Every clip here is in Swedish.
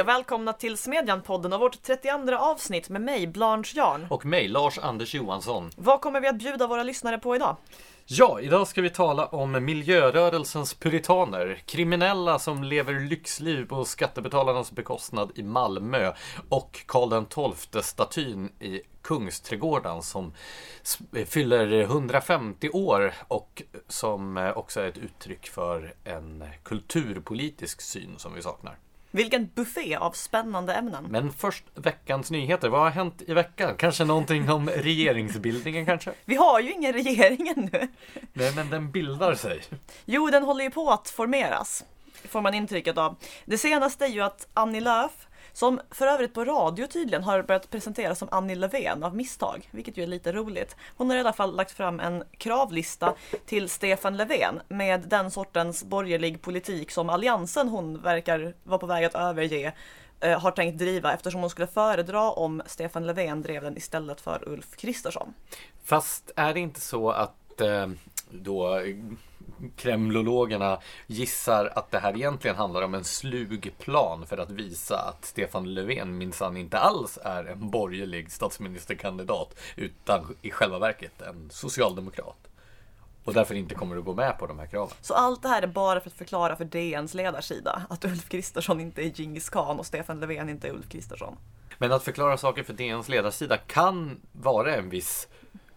Hej och välkomna till Smedjan-podden och vårt 32 avsnitt med mig, Blanche Jarn. Och mig, Lars-Anders Johansson. Vad kommer vi att bjuda våra lyssnare på idag? Ja, idag ska vi tala om miljörörelsens puritaner, kriminella som lever lyxliv på skattebetalarnas bekostnad i Malmö och Karl XII-statyn i Kungsträdgården som fyller 150 år och som också är ett uttryck för en kulturpolitisk syn som vi saknar. Vilken buffé av spännande ämnen. Men först veckans nyheter. Vad har hänt i veckan? Kanske någonting om regeringsbildningen kanske? Vi har ju ingen regering ännu. Nej, men den bildar sig. Jo, den håller ju på att formeras. Får man intrycket av. Det senaste är ju att Annie Lööf som för övrigt på radio tydligen har börjat presenteras som Annie Löfven av misstag, vilket ju är lite roligt. Hon har i alla fall lagt fram en kravlista till Stefan Löfven med den sortens borgerlig politik som alliansen hon verkar vara på väg att överge eh, har tänkt driva eftersom hon skulle föredra om Stefan Löfven drev den istället för Ulf Kristersson. Fast är det inte så att eh, då kremlologerna gissar att det här egentligen handlar om en slug plan för att visa att Stefan Löfven minsann inte alls är en borgerlig statsministerkandidat utan i själva verket en socialdemokrat. Och därför inte kommer att gå med på de här kraven. Så allt det här är bara för att förklara för DNs ledarsida att Ulf Kristersson inte är Djingis khan och Stefan Löfven inte är Ulf Kristersson. Men att förklara saker för DNs ledarsida kan vara en viss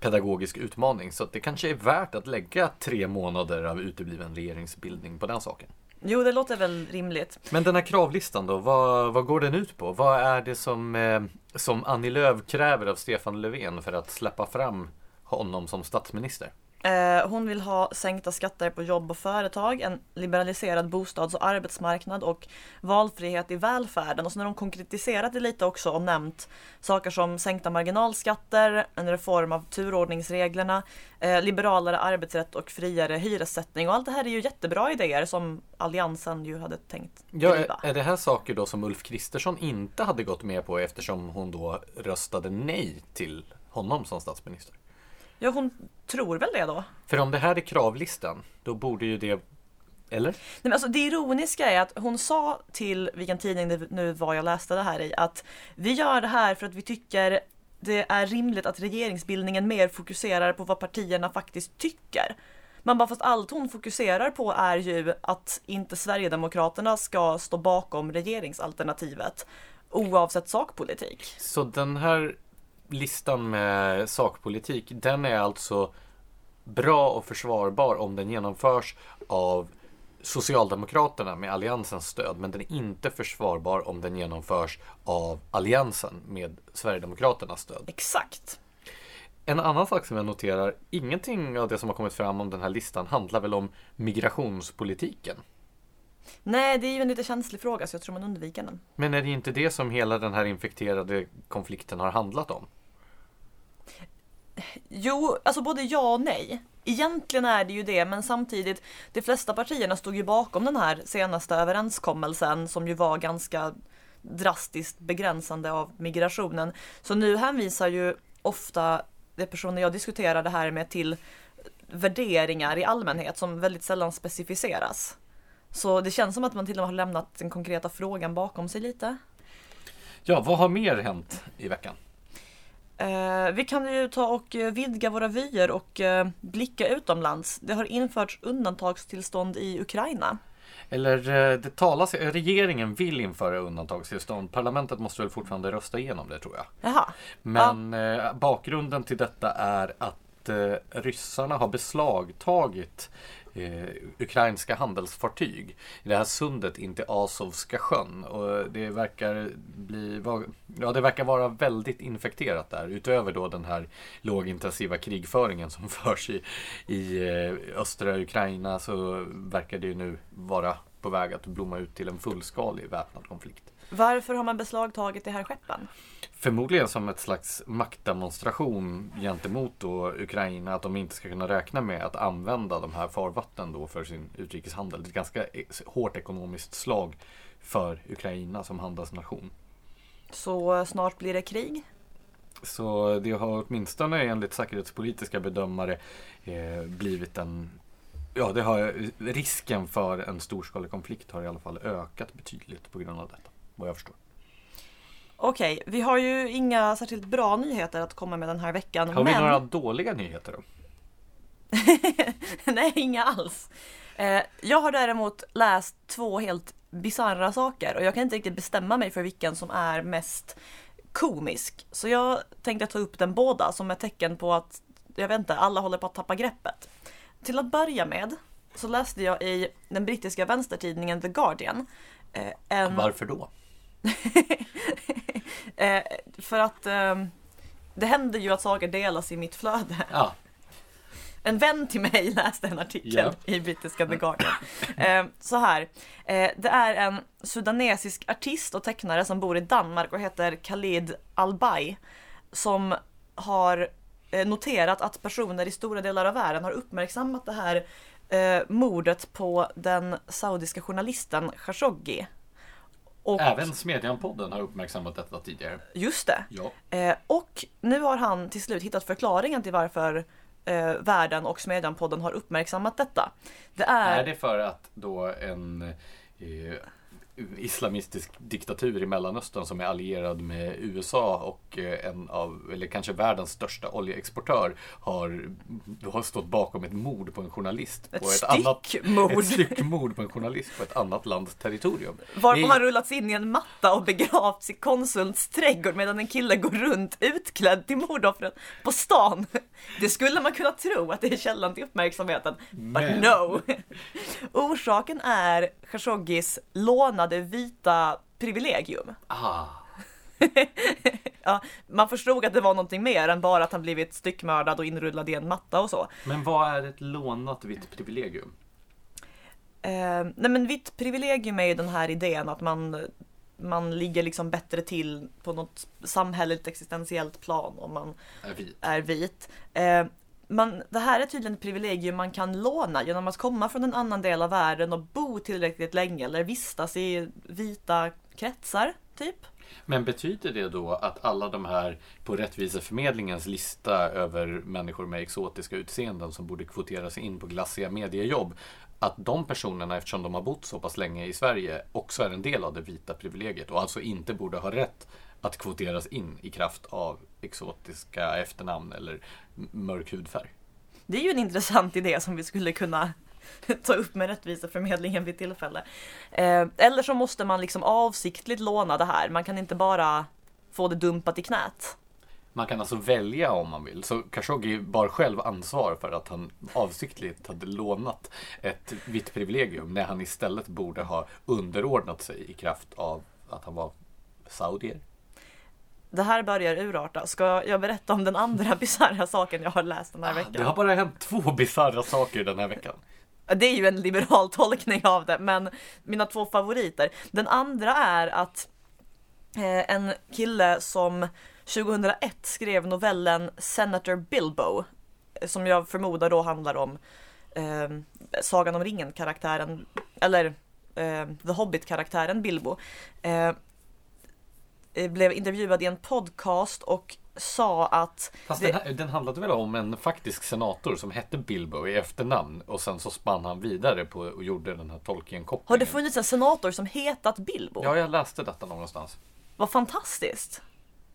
pedagogisk utmaning. Så det kanske är värt att lägga tre månader av utebliven regeringsbildning på den saken. Jo, det låter väl rimligt. Men den här kravlistan då, vad, vad går den ut på? Vad är det som, eh, som Annie Lööf kräver av Stefan Löfven för att släppa fram honom som statsminister? Eh, hon vill ha sänkta skatter på jobb och företag, en liberaliserad bostads och arbetsmarknad och valfrihet i välfärden. Och så har hon konkretiserat det lite också och nämnt saker som sänkta marginalskatter, en reform av turordningsreglerna, eh, liberalare arbetsrätt och friare hyressättning. Och allt det här är ju jättebra idéer som Alliansen ju hade tänkt driva. Ja, är det här saker då som Ulf Kristersson inte hade gått med på eftersom hon då röstade nej till honom som statsminister? Ja, hon tror väl det då. För om det här är kravlistan, då borde ju det eller? Nej, men alltså, det ironiska är att hon sa till vilken tidning det nu var jag läste det här i att vi gör det här för att vi tycker det är rimligt att regeringsbildningen mer fokuserar på vad partierna faktiskt tycker. Man bara fast allt hon fokuserar på är ju att inte Sverigedemokraterna ska stå bakom regeringsalternativet oavsett sakpolitik. Så den här listan med sakpolitik, den är alltså bra och försvarbar om den genomförs av Socialdemokraterna med Alliansens stöd, men den är inte försvarbar om den genomförs av Alliansen med Sverigedemokraternas stöd. Exakt. En annan sak som jag noterar, ingenting av det som har kommit fram om den här listan handlar väl om migrationspolitiken? Nej, det är ju en lite känslig fråga så jag tror man undviker den. Men är det inte det som hela den här infekterade konflikten har handlat om? Jo, alltså både ja och nej. Egentligen är det ju det, men samtidigt, de flesta partierna stod ju bakom den här senaste överenskommelsen som ju var ganska drastiskt begränsande av migrationen. Så nu hänvisar ju ofta de personer jag diskuterar det här med till värderingar i allmänhet som väldigt sällan specificeras. Så det känns som att man till och med har lämnat den konkreta frågan bakom sig lite. Ja, vad har mer hänt i veckan? Eh, vi kan ju ta och eh, vidga våra vyer och eh, blicka utomlands. Det har införts undantagstillstånd i Ukraina. Eller eh, det talas, regeringen vill införa undantagstillstånd. Parlamentet måste väl fortfarande rösta igenom det tror jag. Jaha. Men ja. Eh, bakgrunden till detta är att eh, ryssarna har beslagtagit eh, ukrainska handelsfartyg i det här sundet in till Azovska sjön. Och det verkar, bli, ja, det verkar vara väldigt infekterat där. Utöver då den här lågintensiva krigföringen som förs i, i eh, östra Ukraina så verkar det ju nu vara på väg att blomma ut till en fullskalig väpnad konflikt. Varför har man beslagtagit de här skeppen? Förmodligen som ett slags maktdemonstration gentemot då Ukraina att de inte ska kunna räkna med att använda de här farvattnen då för sin utrikeshandel. Det är ett ganska hårt ekonomiskt slag för Ukraina som handelsnation. Så snart blir det krig? Så det har åtminstone enligt säkerhetspolitiska bedömare eh, blivit en Ja, det har, risken för en storskalig konflikt har i alla fall ökat betydligt på grund av detta. Vad jag förstår. Okej, vi har ju inga särskilt bra nyheter att komma med den här veckan. Har vi men... några dåliga nyheter då? Nej, inga alls. Eh, jag har däremot läst två helt bisarra saker och jag kan inte riktigt bestämma mig för vilken som är mest komisk. Så jag tänkte ta upp den båda som ett tecken på att, jag vet inte, alla håller på att tappa greppet. Till att börja med så läste jag i den brittiska vänstertidningen The Guardian eh, en... Varför då? Eh, för att eh, det händer ju att saker delas i mitt flöde. Ja, En vän till mig läste en artikel Ja. i brittiska The Guardian. Eh, så här, eh, det är en sudanesisk artist och tecknare som bor i Danmark och heter Khalid Albay som har eh, noterat att personer i stora delar av världen har uppmärksammat det här eh, mordet på den saudiska journalisten Khashoggi. Och även Smedjan-podden har uppmärksammat detta tidigare. just det, Ja. Eh, och nu har han till slut hittat förklaringen till varför eh, världen och Smedjan-podden har uppmärksammat detta. Det är, Är det för att då en eh, islamistisk diktatur i Mellanöstern som är allierad med USA och eh, en av, eller kanske världens största oljeexportör har, har stått bakom ett mord på en journalist. Ett på ett annat. Ett styckmord på en journalist på ett annat lands territorium. varpå Det han rullats in i en matta och begravts i konsulns trädgård medan en kille går runt utklädd till mordoffret på stan. Det skulle man kunna tro att det är källan till uppmärksamheten. But Men- no! Orsaken är Khashoggis lånade vita privilegium. Ah, Ja, man förstod att det var någonting mer än bara att han blivit styckmördad och inrullad i en matta och så. men vad är ett lånat vitt privilegium? Eh, nej men vitt privilegium är ju den här idén att man, man ligger liksom bättre till på något samhälleligt existentiellt plan om man Är vit. är vit. Eh, man, det här är tydligen ett privilegium man kan låna genom att komma från en annan del av världen och bo tillräckligt länge eller vistas i vita kretsar, typ. Men betyder det då att alla de här på Rättviseförmedlingens lista över människor med exotiska utseenden som borde kvoteras in på glassiga mediejobb att de personerna, eftersom de har bott så pass länge i Sverige, också är en del av det vita privilegiet och alltså inte borde ha rätt att kvoteras in i kraft av exotiska efternamn eller mörk hudfärg? Det är ju en intressant idé som vi skulle kunna ta upp med Rättviseförmedlingen vid tillfälle. Eh, eller så måste man liksom avsiktligt låna det här. Man kan inte bara få det dumpat i knät. Man kan alltså välja om man vill. Så Khashoggi bar själv ansvar för att han avsiktligt hade lånat ett vitt privilegium när han istället borde ha underordnat sig i kraft av att han var saudier. Det här börjar urarta. Ska jag berätta om den andra bisarra saken jag har läst den här veckan? Det har bara hänt två bisarra saker den här veckan. Det är ju en liberal tolkning av det, men mina två favoriter. Den andra är att eh, en kille som 2001 skrev novellen Senator Bilbo, eh, som jag förmodar då handlar om eh, Sagan om ringen-karaktären, eller eh, The Hobbit-karaktären Bilbo. Eh, blev intervjuad i en podcast och sa att Fast det- den, här, den handlade väl om en faktisk senator som hette Bilbo i efternamn och sen så spann han vidare på och gjorde den här har Tolkien-kopplingen. det funnits en senator som hetat Bilbo? Ja, jag läste detta någonstans. Vad fantastiskt!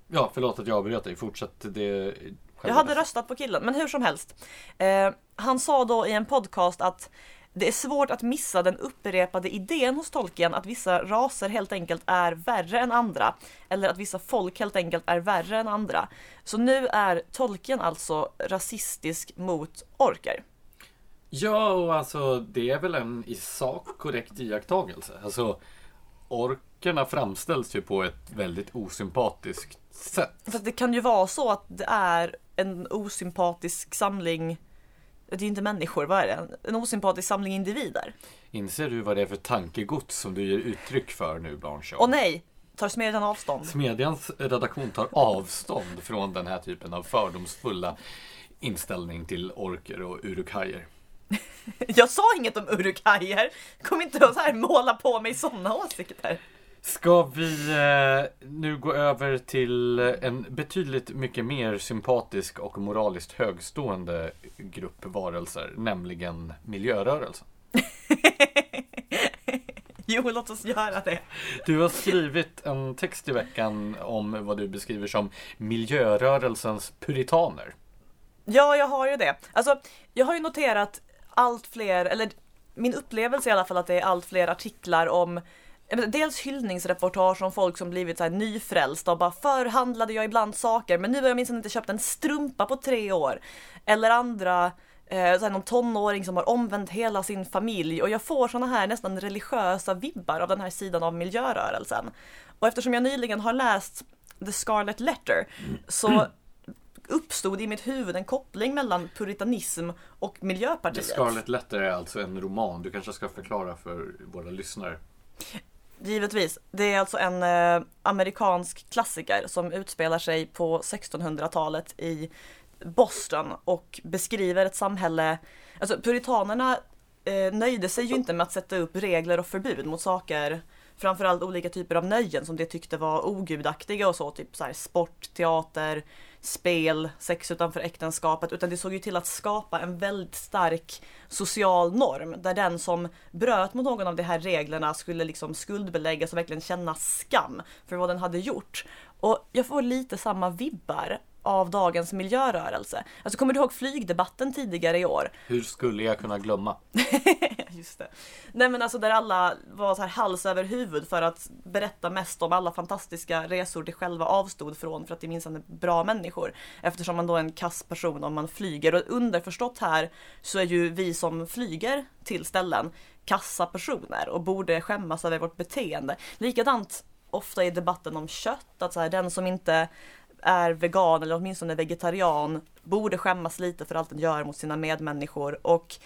Ja, förlåt att jag avbröt dig. Fortsätt det. Jag hade röstat på killen, men hur som helst. Eh, han sa då i en podcast att det är svårt att missa den upprepade idén hos Tolkien att vissa raser helt enkelt är värre än andra. Eller att vissa folk helt enkelt är värre än andra. Så nu är Tolkien alltså rasistisk mot orker. Ja, och alltså det är väl en i sak korrekt iakttagelse. Alltså orkerna framställs ju på ett väldigt osympatiskt sätt. För det kan ju vara så att det är en osympatisk samling det är ju inte människor, vad är det? En osympatisk samling individer. Inser du vad det är för tankegods som du ger uttryck för nu, Blanche? Och nej, tar smedjan avstånd. Smedjans redaktion tar avstånd från den här typen av fördomsfulla inställning till orker och urukajer. Jag sa inget om urukajer. Kom inte och så här måla på mig sådana åsikter. Ska vi eh, nu gå över till en betydligt mycket mer sympatisk och moraliskt högstående grupp varelser, nämligen miljörörelsen. Jo, låt oss göra det. Du har skrivit en text i veckan om vad du beskriver som miljörörelsens puritaner. Ja, jag har ju det. Alltså, jag har ju noterat allt fler, eller min upplevelse i alla fall att det är allt fler artiklar om Dels hyllningsreportage om folk som blivit så här nyfrälsta och bara förr handlade jag ibland saker men nu har jag minst inte köpt en strumpa på tre år. Eller andra eh, så här någon tonåring som har omvänt hela sin familj och jag får såna här nästan religiösa vibbar av den här sidan av miljörörelsen. Och eftersom jag nyligen har läst The Scarlet Letter så uppstod i mitt huvud en koppling mellan puritanism och Miljöpartiet. The Scarlet Letter är alltså en roman. Du kanske ska förklara för våra lyssnare. Givetvis. Det är alltså en eh, amerikansk klassiker som utspelar sig på 1600-talet i Boston och beskriver ett samhälle, alltså puritanerna eh, nöjde sig ju inte med att sätta upp regler och förbud mot saker, framförallt olika typer av nöjen som de tyckte var ogudaktiga och så, typ så här sport, teater, spel, sex utanför äktenskapet, utan det såg ju till att skapa en väldigt stark social norm där den som bröt mot någon av de här reglerna skulle liksom skuldbeläggas och verkligen känna skam för vad den hade gjort. Och jag får lite samma vibbar av dagens miljörörelse. Alltså kommer du ihåg flygdebatten tidigare i år? Hur skulle jag kunna glömma? Just det. Nej men alltså där alla var så här hals över huvud för att berätta mest om alla fantastiska resor de själva avstod från för att de minsann är bra människor. Eftersom man då är en kass person om man flyger. Och underförstått här så är ju vi som flyger till ställen kassa personer och borde skämmas över vårt beteende. Likadant ofta i debatten om kött, att så här, den som inte är vegan eller åtminstone vegetarian borde skämmas lite för allt den gör mot sina medmänniskor. Och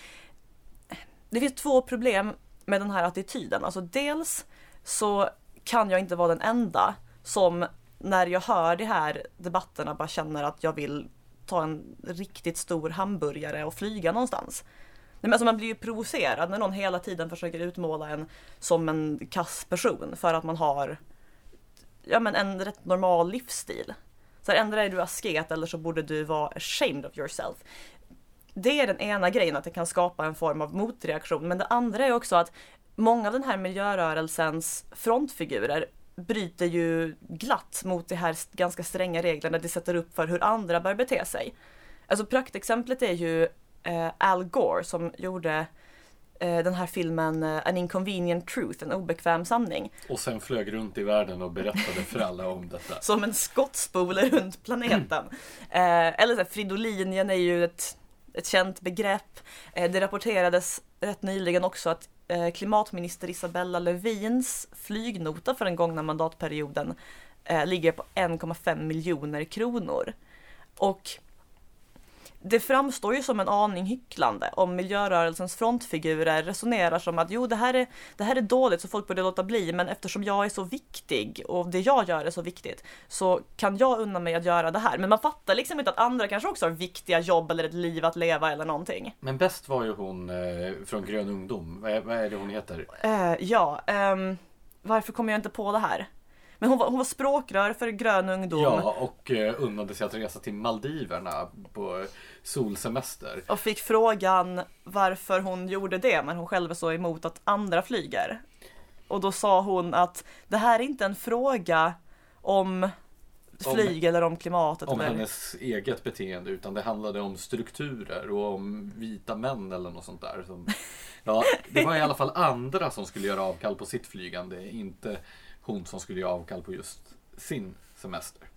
det finns två problem med den här attityden. Alltså dels så kan jag inte vara den enda som när jag hör de här debatterna bara känner att jag vill ta en riktigt stor hamburgare och flyga någonstans. Men alltså man blir ju provocerad när någon hela tiden försöker utmåla en som en kass person för att man har ja, men en rätt normal livsstil. Så här, ändra är du asket eller så borde du vara ashamed of yourself. Det är den ena grejen, att det kan skapa en form av motreaktion. Men det andra är också att många av den här miljörörelsens frontfigurer bryter ju glatt mot de här ganska stränga reglerna de sätter upp för hur andra bör bete sig. Alltså praktexemplet är ju eh, Al Gore som gjorde Eh, den här filmen eh, An Inconvenient Truth, en obekväm sanning. Och sen flög runt i världen och berättade för alla om detta. Som en skottspole runt planeten. Mm. eller så här, Fridolinjen är ju ett, ett känt begrepp. det rapporterades rätt nyligen också att klimatminister Isabella Lövins flygnota för den gångna mandatperioden ligger på 1,5 miljoner kronor. Och det framstår ju som en aning hycklande om miljörörelsens frontfigurer resonerar som att jo, det här, är, det här är dåligt så folk borde låta bli, men eftersom jag är så viktig och det jag gör är så viktigt så kan jag unna mig att göra det här. Men man fattar liksom inte att andra kanske också har viktiga jobb eller ett liv att leva eller någonting. Men bäst var ju hon eh, från Grön Ungdom. Vad är, vad är det hon heter? Uh, ja, um, varför kommer jag inte på det här? Men hon var, hon var språkrör för Grön ungdom. Ja, och eh, unnade sig att resa till Maldiverna på solsemester. Och fick frågan varför hon gjorde det, men hon själv är så emot att andra flyger. Och då sa hon att det här är inte en fråga om flyg om, eller om klimatet. Om eller... hennes eget beteende utan det handlade om strukturer och om vita män eller något sånt där. Som, ja, det var i alla fall andra som skulle göra avkall på sitt flygande, inte hon som skulle göra avkall på just sin semester.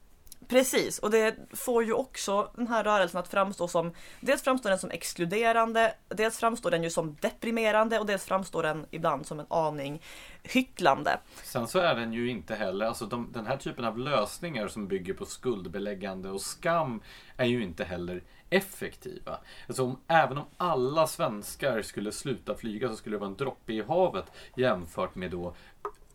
Precis, och det får ju också den här rörelsen att framstå som Dels framstår den som exkluderande, dels framstår den ju som deprimerande och dels framstår den ibland som en aning hycklande. Sen så är den ju inte heller, alltså de, den här typen av lösningar som bygger på skuldbeläggande och skam är ju inte heller effektiva. Alltså om, även om alla svenskar skulle sluta flyga så skulle det vara en droppe i havet jämfört med då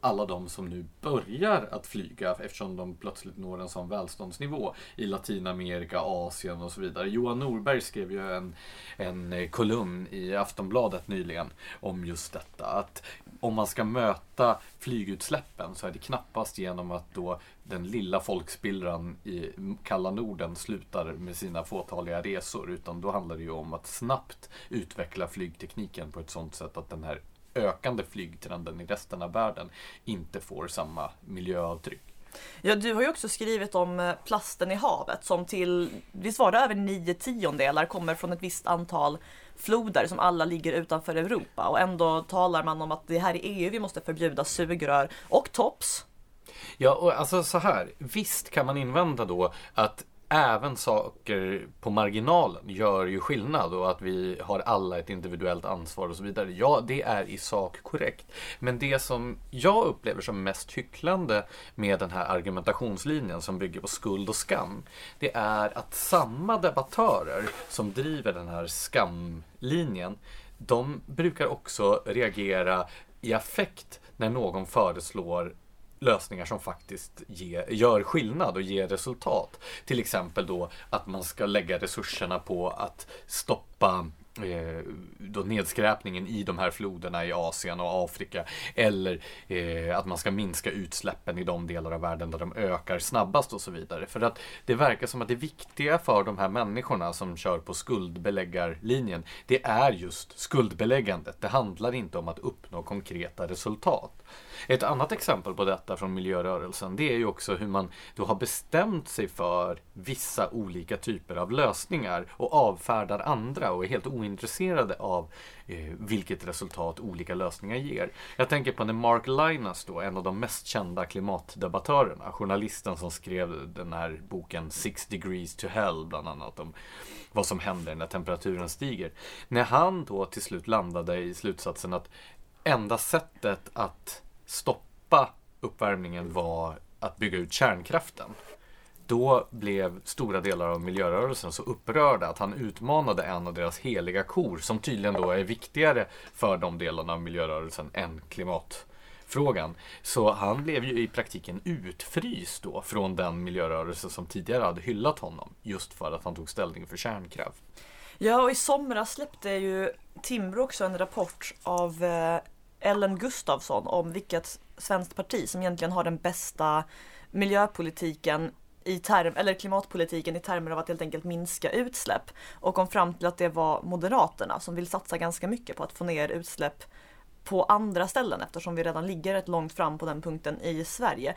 alla de som nu börjar att flyga eftersom de plötsligt når en sån välståndsnivå i Latinamerika, Asien och så vidare. Johan Norberg skrev ju en, en eh, kolumn i Aftonbladet nyligen om just detta. Att om man ska möta flygutsläppen så är det knappast genom att då den lilla folkspillran i kalla Norden slutar med sina fåtaliga resor utan då handlar det ju om att snabbt utveckla flygtekniken på ett sånt sätt att den här ökande flygtrenden i resten av världen inte får samma miljöavtryck. Ja, du har ju också skrivit om eh, plasten i havet som till, visst var det över nio tiondelar kommer från ett visst antal floder som alla ligger utanför Europa och ändå talar man om att det här i EU vi måste förbjuda sugrör och tops. Ja, och alltså så här. Visst kan man invända då att även saker på marginalen gör ju skillnad och att vi har alla ett individuellt ansvar och så vidare. Ja, det är i sak korrekt. Men det som jag upplever som mest hycklande med den här argumentationslinjen som bygger på skuld och skam, det är att samma debattörer som driver den här skamlinjen, de brukar också reagera i affekt när någon föreslår lösningar som faktiskt ge, gör skillnad och ger resultat. Till exempel då att man ska lägga resurserna på att stoppa eh, då nedskräpningen i de här floderna i Asien och Afrika. Eller eh, att man ska minska utsläppen i de delar av världen där de ökar snabbast och så vidare. För att det verkar som att det viktiga för de här människorna som kör på skuldbeläggarlinjen, det är just skuldbeläggandet. Det handlar inte om att uppnå konkreta resultat. Ett annat exempel på detta från miljörörelsen det är ju också hur man då har bestämt sig för vissa olika typer av lösningar och avfärdar andra och är helt ointresserade av eh, vilket resultat olika lösningar ger. Jag tänker på när Mark Linas då, en av de mest kända klimatdebattörerna, journalisten som skrev den här boken Six degrees to hell bland annat om vad som händer när temperaturen stiger. När han då till slut landade i slutsatsen att enda sättet att stoppa uppvärmningen var att bygga ut kärnkraften. Då blev stora delar av miljörörelsen så upprörda att han utmanade en av deras heliga kor som tydligen då är viktigare för de delarna av miljörörelsen än klimatfrågan. Så han blev ju i praktiken utfryst då från den miljörörelse som tidigare hade hyllat honom just för att han tog ställning för kärnkraft. Ja, och i somras släppte ju Timbro också en rapport av eh, Ellen Gustafsson om vilket svenskt parti som egentligen har den bästa miljöpolitiken i term, eller klimatpolitiken i termer av att helt enkelt minska utsläpp och kom fram till att det var Moderaterna som vill satsa ganska mycket på att få ner utsläpp på andra ställen eftersom vi redan ligger rätt långt fram på den punkten i Sverige.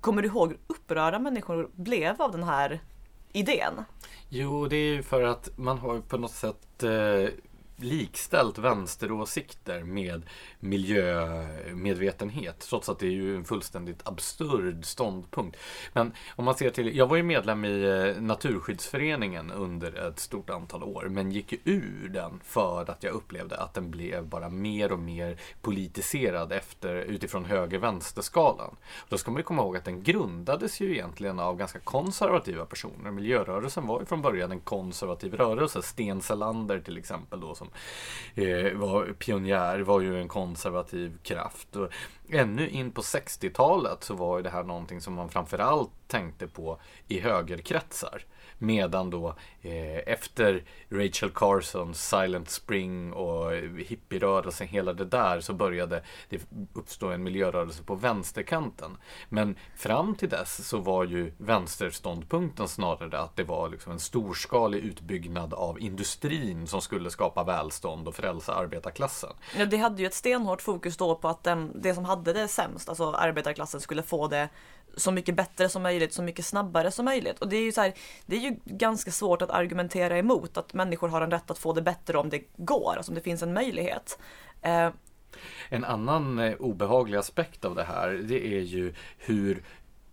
Kommer du ihåg hur upprörda människor blev av den här idén? Jo, det är ju för att man har på något sätt eh, likställt vänsteråsikter med miljömedvetenhet. Trots att det är ju en fullständigt absurd ståndpunkt. Men om man ser till, jag var ju medlem i eh, Naturskyddsföreningen under ett stort antal år. Men gick ur den för att jag upplevde att den blev bara mer och mer politiserad efter, utifrån höger-vänster-skalan. Då ska man ju komma ihåg att den grundades ju egentligen av ganska konservativa personer. Miljörörelsen var ju från början en konservativ rörelse. Sten Selander till exempel då som eh, var pionjär var ju en konservativ kraft. Och ännu in på 60-talet så var ju det här någonting som man framförallt tänkte på i högerkretsar. Medan då eh, efter Rachel Carsons Silent Spring och hippierörelsen, hela det där, så började det uppstå en miljörörelse på vänsterkanten. Men fram till dess så var ju vänsterståndpunkten snarare att det var liksom en storskalig utbyggnad av industrin som skulle skapa välstånd och frälsa arbetarklassen. Ja, det hade ju ett stenhårt fokus då på att den, det som hade det sämst, alltså arbetarklassen, skulle få det så mycket bättre som möjligt, så mycket snabbare som möjligt. Och det är ju så här, det är ju ganska svårt att argumentera emot att människor har en rätt att få det bättre om det går, alltså om det finns en möjlighet. Eh. En annan eh, obehaglig aspekt av det här, det är ju hur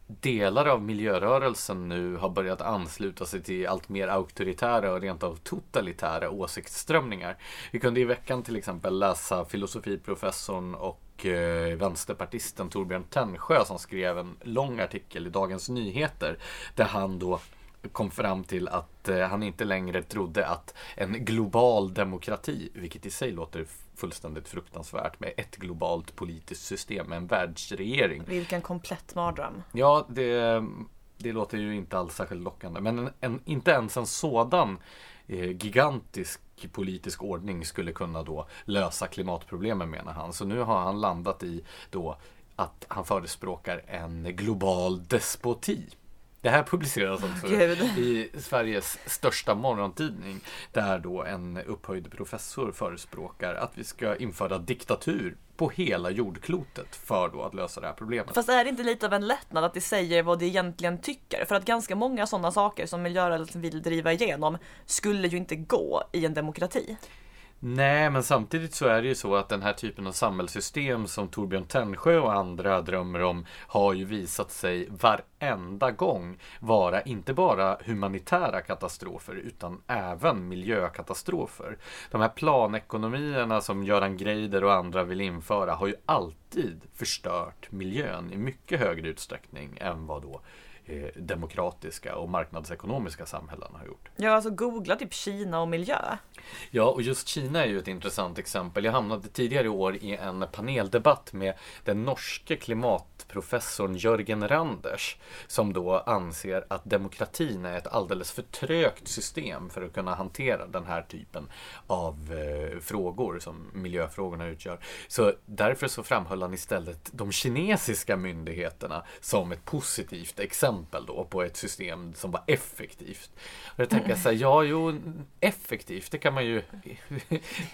delar av miljörörelsen nu har börjat ansluta sig till allt mer auktoritära och rent av totalitära åsiktsströmningar. Vi kunde i veckan till exempel läsa filosofiprofessorn och och eh, vänsterpartisten Torbjörn Tännsjö som skrev en lång artikel i Dagens Nyheter där han då kom fram till att eh, han inte längre trodde att en global demokrati, vilket i sig låter fullständigt fruktansvärt med ett globalt politiskt system, med en världsregering. Vilken komplett mardröm. Ja, det, det låter ju inte alls särskilt lockande. Men en, en, inte ens en sådan eh, gigantisk politisk ordning skulle kunna då lösa klimatproblemen menar han. Så nu har han landat i då att han förespråkar en global despoti. Det här publiceras också Gud. i Sveriges största morgontidning där då en upphöjd professor förespråkar att vi ska införa diktatur på hela jordklotet för då att lösa det här problemet. Fast är det inte lite av en lättnad att det säger vad det egentligen tycker? För att ganska många sådana saker som miljörörelsen vill driva igenom skulle ju inte gå i en demokrati. Nej, men samtidigt så är det ju så att den här typen av samhällssystem som Torbjörn Tännsjö och andra drömmer om har ju visat sig varenda gång vara inte bara humanitära katastrofer utan även miljökatastrofer. De här planekonomierna som Göran Greider och andra vill införa har ju alltid förstört miljön i mycket högre utsträckning än vad då eh, demokratiska och marknadsekonomiska samhällen har gjort. Ja, alltså googla typ Kina och miljö. Ja, och just Kina är ju ett intressant exempel. Jag hamnade tidigare i år i en paneldebatt med den norske klimatprofessorn Jörgen Randers som då anser att demokratin är ett alldeles för trögt system för att kunna hantera den här typen av eh, frågor som miljöfrågorna utgör. Så därför så framhöll han istället de kinesiska myndigheterna som ett positivt exempel då på ett system som var effektivt. Och jag tänker så här, ja, jo, effektivt, det kan man ju,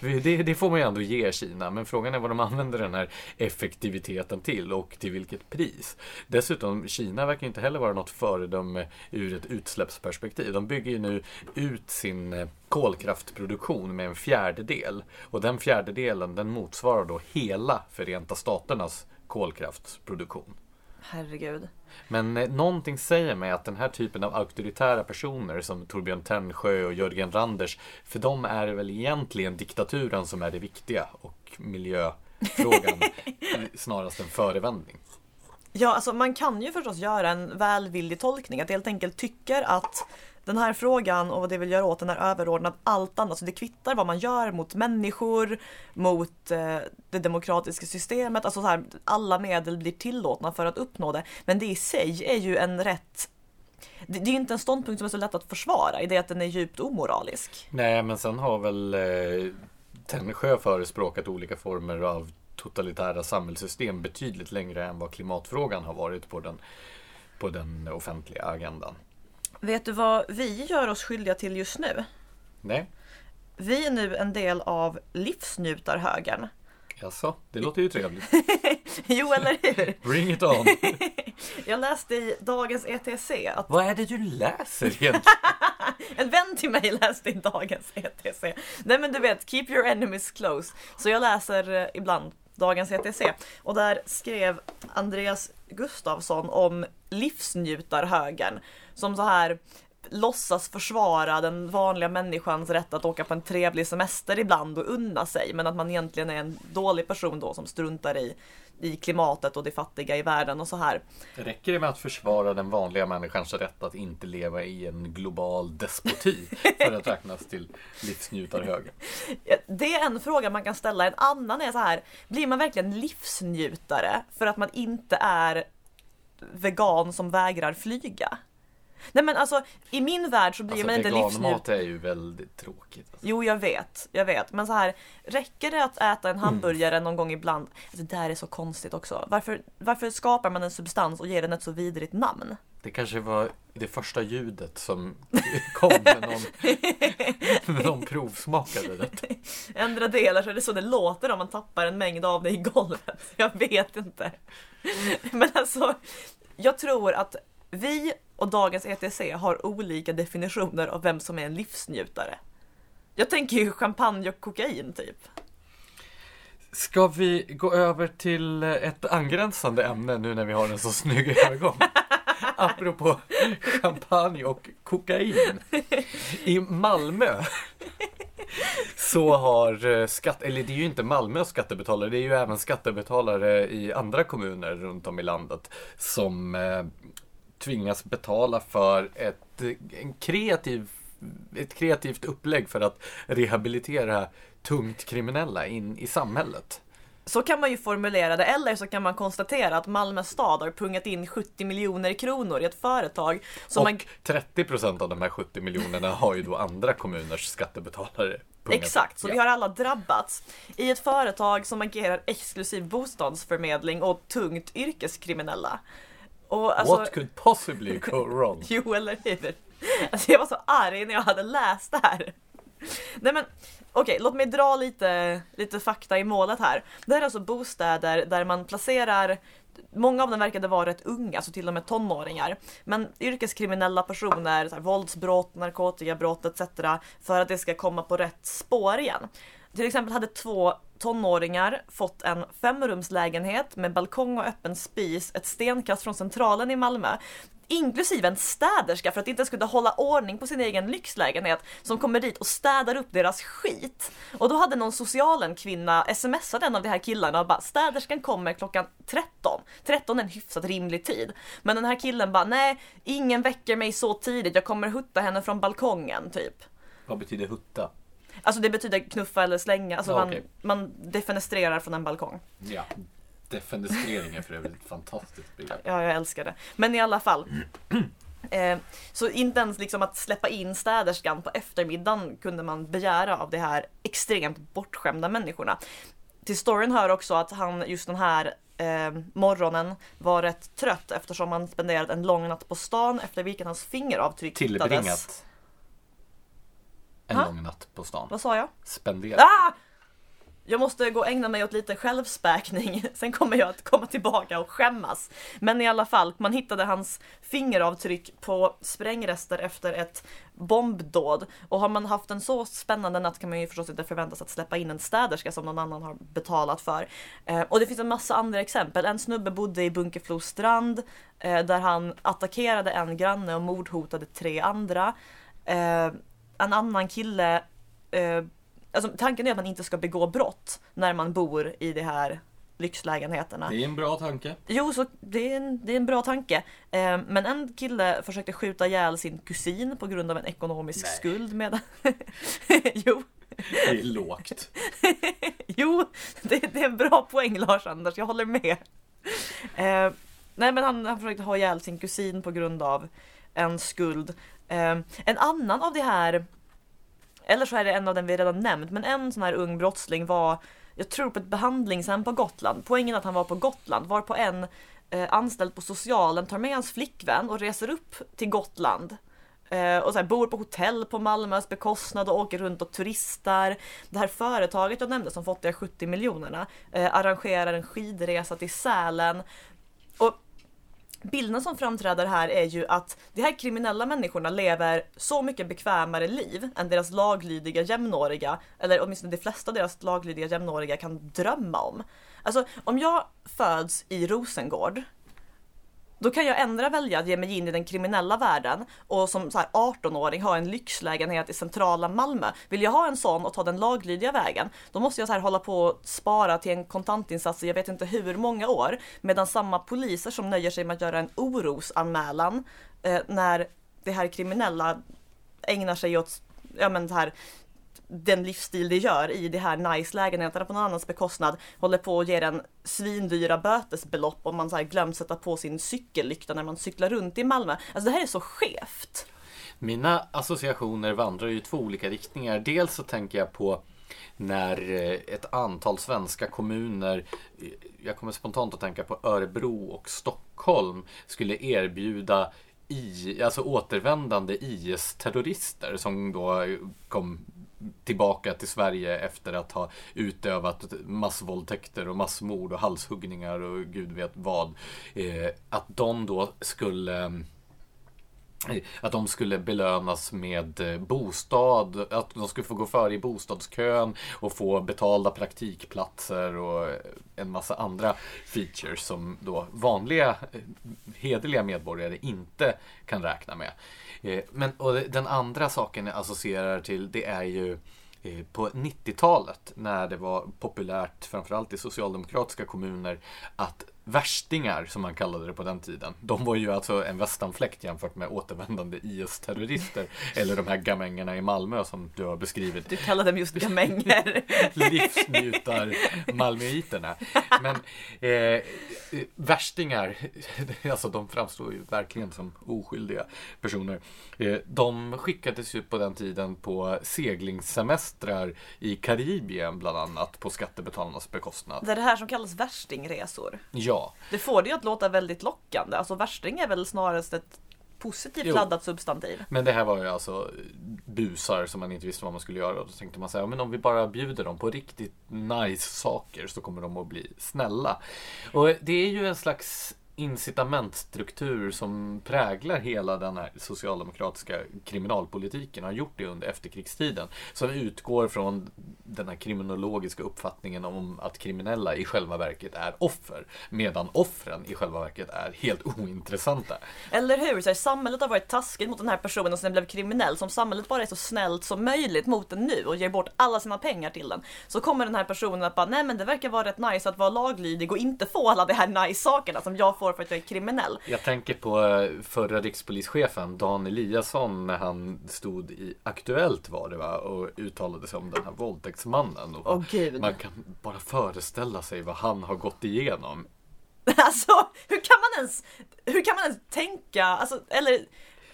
det, det får man ju ändå ge Kina, men frågan är vad de använder den här effektiviteten till och till vilket pris. Dessutom, Kina verkar inte heller vara något föredöme ur ett utsläppsperspektiv. De bygger ju nu ut sin eh, kolkraftproduktion med en fjärdedel och den fjärdedelen den motsvarar då hela Förenta Staternas kolkraftsproduktion. Herregud. Men eh, någonting säger mig att den här typen av auktoritära personer som Torbjörn Tännsjö och Jörgen Randers, för dem är det väl egentligen diktaturen som är det viktiga och miljöfrågan snarast en förevändning. Ja, alltså man kan ju förstås göra en välvillig tolkning, att helt enkelt tycker att den här frågan och vad det vill göra åt den är överordnad allt annat. Så det kvittar vad man gör mot människor, mot eh, det demokratiska systemet. Alltså så här, alla medel blir tillåtna för att uppnå det. Men det i sig är ju en rätt det, det är ju inte en ståndpunkt som är så lätt att försvara i det att den är djupt omoralisk. Nej, men sen har väl eh, Tännsjö förespråkat olika former av totalitära samhällssystem betydligt längre än vad klimatfrågan har varit på den, på den offentliga agendan. Vet du vad vi gör oss skyldiga till just nu? Nej, Vi är nu en del av livsnjutarhögern. jaså, det låter ju trevligt. Jo, eller hur? Bring it on! Jag läste i dagens ETC att Vad är det du läser egentligen? en vän till mig läste i dagens ETC. Nej men du vet, keep your enemies close. Så jag läser eh, ibland dagens ETC och där skrev Andreas Gustafsson om livsnjutarhögern som så här låtsas försvara den vanliga människans rätt att åka på en trevlig semester ibland och unna sig men att man egentligen är en dålig person då som struntar i, i klimatet och det fattiga i världen och så här. Räcker det med att försvara den vanliga människans rätt att inte leva i en global despoti för att räknas till livsnjutarhöger? Det är en fråga man kan ställa. En annan är så här, blir man verkligen livsnjutare för att man inte är vegan som vägrar flyga? Nej men alltså i min värld så blir Alltså man inte livsnjutare. veganmat är ju väldigt tråkigt. Alltså. Jo, jag vet, jag vet. Men så här, räcker det att äta en hamburgare någon gång ibland? Alltså, det där är så konstigt också. Varför, varför skapar man en substans och ger den ett så vidrigt namn? Det kanske var det första ljudet som kom när någon, när någon provsmakade det. Ändra det, eller så är det så det låter om man tappar en mängd av det i golvet. Jag vet inte. Men alltså, jag tror att vi och dagens ETC har olika definitioner av vem som är en livsnjutare. Jag tänker ju champagne och kokain typ. Ska vi gå över till ett angränsande ämne nu när vi har en så snygg övergång? Apropå champagne och kokain. I Malmö så har eh, skatt, eller det är ju inte Malmös skattebetalare, det är ju även skattebetalare i andra kommuner runt om i landet som eh, tvingas betala för ett, en kreativ, ett kreativt upplägg för att rehabilitera tungt kriminella in i samhället. Så kan man ju formulera det, eller så kan man konstatera att Malmö stad har pungat in 70 miljoner kronor i ett företag som och man 30% av de här 70 miljonerna har ju då andra kommuners skattebetalare pungat. Exakt, så Ja. vi har alla drabbats i ett företag som agerar exklusiv bostadsförmedling och tungt yrkeskriminella. Och alltså, What could possibly go wrong? Jo, eller hur? Alltså jag var så arg när jag hade läst det här. Nej men okej, låt mig dra lite, lite fakta i målet här. Det här är alltså bostäder där man placerar Många av dem verkade vara rätt unga, alltså till och med tonåringar. Men yrkeskriminella personer, så här, våldsbrott, narkotikabrott etc. För att det ska komma på rätt spår igen. Till exempel hade två tonåringar fått en femrumslägenhet med balkong och öppen spis ett stenkast från centralen i Malmö. Inklusive en städerska för att inte ens kunna hålla ordning på sin egen lyxlägenhet som kommer dit och städar upp deras skit. Och då hade någon socialen kvinna smsat en av de här killarna och bara städerskan kommer klockan 13. 13 är en hyfsat rimlig tid. Men den här killen bara nej, ingen väcker mig så tidigt, jag kommer hutta henne från balkongen typ. Vad betyder hutta? Alltså det betyder knuffa eller slänga, alltså Ja, man, okej. man defenestrerar från en balkong. Ja. Defenestrering är för övrigt ett fantastiskt begrepp. Ja, jag älskar det. Men i alla fall. Eh, så inte ens liksom att släppa in städerskan på eftermiddagen kunde man begära av de här extremt bortskämda människorna. Till storyn hör också att han just den här eh, morgonen var rätt trött eftersom han spenderat en lång natt på stan efter vilken hans fingeravtryck hittades. Tillbringat en Ha? lång natt på stan. Vad sa jag? Spenderat. Ah! Jag måste gå och ägna mig åt lite självspäkning, sen kommer jag att komma tillbaka och skämmas. Men i alla fall, man hittade hans fingeravtryck på sprängrester efter ett bombdåd. Och har man haft en så spännande natt kan man ju förstås inte förväntas att släppa in en städerska som någon annan har betalat för. Eh, och det finns en massa andra exempel. En snubbe bodde i Bunkeflo strand eh, där han attackerade en granne och mordhotade tre andra. En annan kille eh, Alltså, tanken är att man inte ska begå brott när man bor i de här lyxlägenheterna. Det är en bra tanke. Jo, så det är en, det är en bra tanke. Eh, men en kille försökte skjuta ihjäl sin kusin på grund av en ekonomisk Nej. skuld. Med... jo, Det är lågt. jo det, det är en bra poäng Lars-Anders, jag håller med. Eh, nej, men han, han försökte ha ihjäl sin kusin på grund av en skuld. Eh, en annan av de här, eller så är det en av den vi redan nämnt, men en sån här ung brottsling var, jag tror på ett behandlingshem på Gotland. Poängen är att han var på Gotland, var på en eh, anställd på socialen tar med hans flickvän och reser upp till Gotland. Eh, och så här, bor på hotell på Malmös bekostnad och åker runt och turistar. Det här företaget jag nämnde som fått de här 70 miljonerna eh, arrangerar en skidresa till Sälen. Och bilden som framträder här är ju att de här kriminella människorna lever så mycket bekvämare liv än deras laglydiga jämnåriga, eller åtminstone de flesta av deras laglydiga jämnåriga kan drömma om. Alltså, om jag föds i Rosengård då kan jag ändra välja att ge mig in i den kriminella världen och som 18-åring ha en lyxlägenhet i centrala Malmö. Vill jag ha en sån och ta den laglydiga vägen, då måste jag så här hålla på och spara till en kontantinsats i jag vet inte hur många år. Medan samma poliser som nöjer sig med att göra en orosanmälan eh, när det här kriminella ägnar sig åt ja, men det här den livsstil de gör i de här nice lägenheterna på någon annans bekostnad håller på att ge en svindyra bötesbelopp om man så här glömt sätta på sin cykellykta när man cyklar runt i Malmö. Alltså det här är så skevt. Mina associationer vandrar ju i två olika riktningar. Dels så tänker jag på när eh, ett antal svenska kommuner, eh, jag kommer spontant att tänka på Örebro och Stockholm, skulle erbjuda i, alltså återvändande IS-terrorister som då kom tillbaka till Sverige efter att ha utövat massvåldtäkter och massmord och halshuggningar och gud vet vad. Eh, att de då skulle eh, att de skulle belönas med eh, bostad, att de skulle få gå före i bostadskön och få betalda praktikplatser och en massa andra features som då vanliga eh, hederliga medborgare inte kan räkna med. Eh, men och den andra saken jag associerar till det är ju eh, på 90-talet när det var populärt, framförallt i socialdemokratiska kommuner, att värstingar, som man kallade det på den tiden, de var ju alltså en västanfläkt jämfört med återvändande IS-terrorister. eller de här gamängerna i Malmö som du har beskrivit. Du kallar dem just gamänger. Livsnjutar malmöiterna. Men eh, värstingar, alltså de framstår ju verkligen som oskyldiga personer. Eh, de skickades ju på den tiden på seglingssemestrar i Karibien bland annat på skattebetalarnas bekostnad. Det är det här som kallas värstingresor. Ja, Ja, Det får det ju att låta väldigt lockande. Alltså värsting är väl snarast ett positivt Jo. laddat substantiv. men det här var ju alltså busar som man inte visste vad man skulle göra. Och då tänkte man säga, men om vi bara bjuder dem på riktigt nice saker så kommer de att bli snälla. Och det är ju en slags incitamentstruktur som präglar hela den här socialdemokratiska kriminalpolitiken och har gjort det under efterkrigstiden. Som utgår från den här kriminologiska uppfattningen om att kriminella i själva verket är offer. Medan offren i själva verket är helt ointressanta. Eller hur? Så här, samhället har varit taskigt mot den här personen som blev kriminell. Som samhället bara är så snällt som möjligt mot den nu och ger bort alla sina pengar till den. Så kommer den här personen att bara, nej men det verkar vara rätt nice att vara laglydig och inte få alla de här nice sakerna som jag får för att jag är kriminell. Jag tänker på eh, förra rikspolischefen Dan Eliasson när han stod i Aktuellt var det va och uttalade sig om den här våldtäktsmannen. Och Åh gud. Man kan bara föreställa sig vad han har gått igenom. Alltså, hur kan man ens, hur kan man ens tänka, alltså, eller,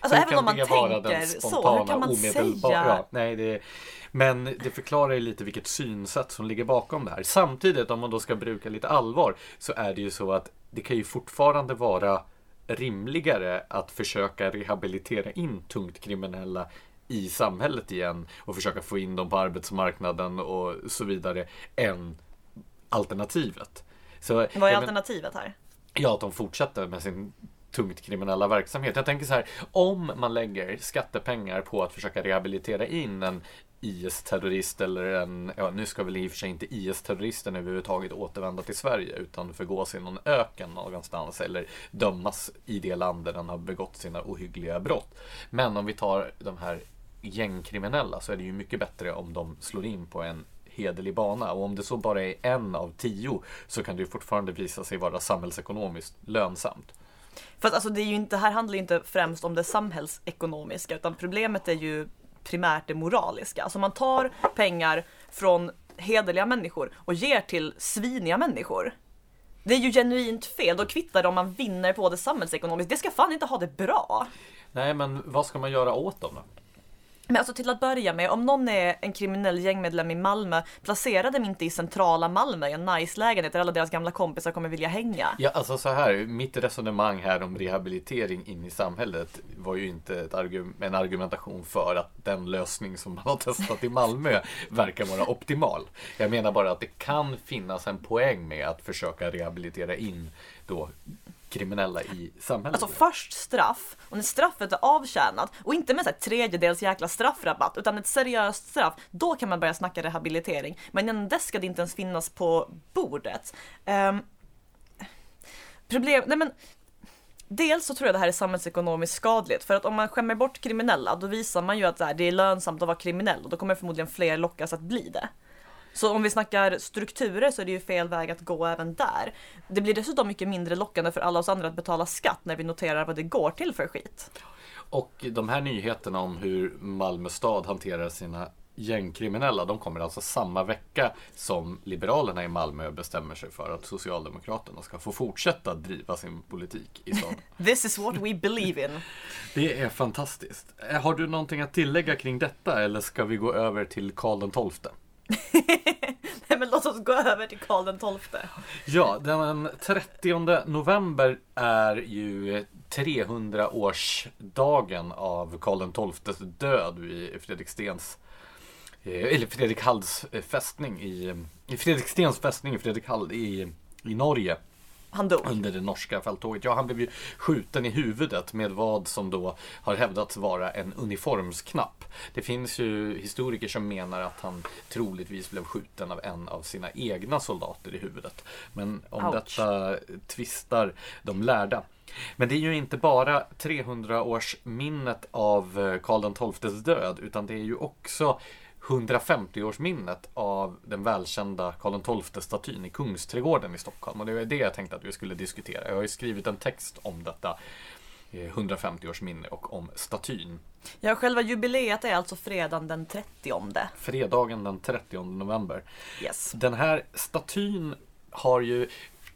alltså Hur även kan om man det vara tänker den så, spontana, hur kan man omedelbara- säga? Ja, nej, det, men det förklarar ju lite vilket synsätt som ligger bakom det här. Samtidigt, om man då ska bruka lite allvar, så är det ju så att det kan ju fortfarande vara rimligare att försöka rehabilitera in tungt kriminella i samhället igen och försöka få in dem på arbetsmarknaden och så vidare än alternativet. Så, Vad är alternativet här? Ja, att de fortsätter med sin tungt kriminella verksamhet. Jag tänker så här, om man lägger skattepengar på att försöka rehabilitera in en IS-terrorist eller en, ja nu ska väl i och för sig inte IS-terroristen överhuvudtaget återvända till Sverige utan förgås i någon öken någonstans eller dömas i det land där den har begått sina ohyggliga brott. Men om vi tar de här gängkriminella så är det ju mycket bättre om de slår in på en hederlig bana och om det så bara är en av tio så kan det ju fortfarande visa sig vara samhällsekonomiskt lönsamt. För att alltså det är ju inte, här handlar ju inte främst om det samhällsekonomiska utan problemet är ju primärt det moraliska. Alltså man tar pengar från hederliga människor och ger till sviniga människor. Det är ju genuint fel, då kvittar det om man vinner på det samhällsekonomiskt. Det ska fan inte ha det bra. Nej, men vad ska man göra åt dem då? Men alltså till att börja med, om någon är en kriminell gängmedlem i Malmö, placera dem inte i centrala Malmö i en nice lägenhet där alla deras gamla kompisar kommer vilja hänga. Ja, alltså så här, mitt resonemang här om rehabilitering in i samhället var ju inte argu- en argumentation för att den lösning som man har testat i Malmö verkar vara optimal. Jag menar bara att det kan finnas en poäng med att försöka rehabilitera in då kriminella i samhället. Alltså först straff, och när straffet är avtjänat och inte med så här tredjedels jäkla straffrabatt utan ett seriöst straff, då kan man börja snacka rehabilitering. Men innan dess ska det inte ens finnas på bordet. Ehm, problem, nej men Dels så tror jag det här är samhällsekonomiskt skadligt för att om man skämmer bort kriminella då visar man ju att det är lönsamt att vara kriminell och då kommer förmodligen fler lockas att bli det. Så om vi snackar strukturer så är det ju fel väg att gå även där. Det blir dessutom mycket mindre lockande för alla oss andra att betala skatt när vi noterar vad det går till för skit. Och de här nyheterna om hur Malmö stad hanterar sina gängkriminella, de kommer alltså samma vecka som Liberalerna i Malmö bestämmer sig för att Socialdemokraterna ska få fortsätta driva sin politik i staden. This is what we believe in. Det är fantastiskt. Har du någonting att tillägga kring detta eller ska vi gå över till Karl XII? Nej men låt oss gå över till Karl den XII. Ja, den 30 november är ju 300-årsdagen av Karl XIIs död vid Fredrikstens eh, eller Fredrik Halls fästning i, i Fredrikstens fästning i Fredrikhald i, i Norge han dog. under det norska fälttåget. Ja, han blev ju skjuten i huvudet med vad som då har hävdats vara en uniformsknapp. Det finns ju historiker som menar att han troligtvis blev skjuten av en av sina egna soldater i huvudet. Men om Ouch. detta tvistar de lärda. Men det är ju inte bara 300-årsminnet av eh, Karl XIIs död, utan det är ju också 150-årsminnet av den välkända Karl XII-statyn i Kungsträdgården i Stockholm. Och det är det jag tänkte att vi skulle diskutera. Jag har ju skrivit en text om detta eh, 150-årsminne och om statyn. Ja, själva jubileet är alltså fredagen den 30. Fredagen den 30 november. Yes. Den här statyn har ju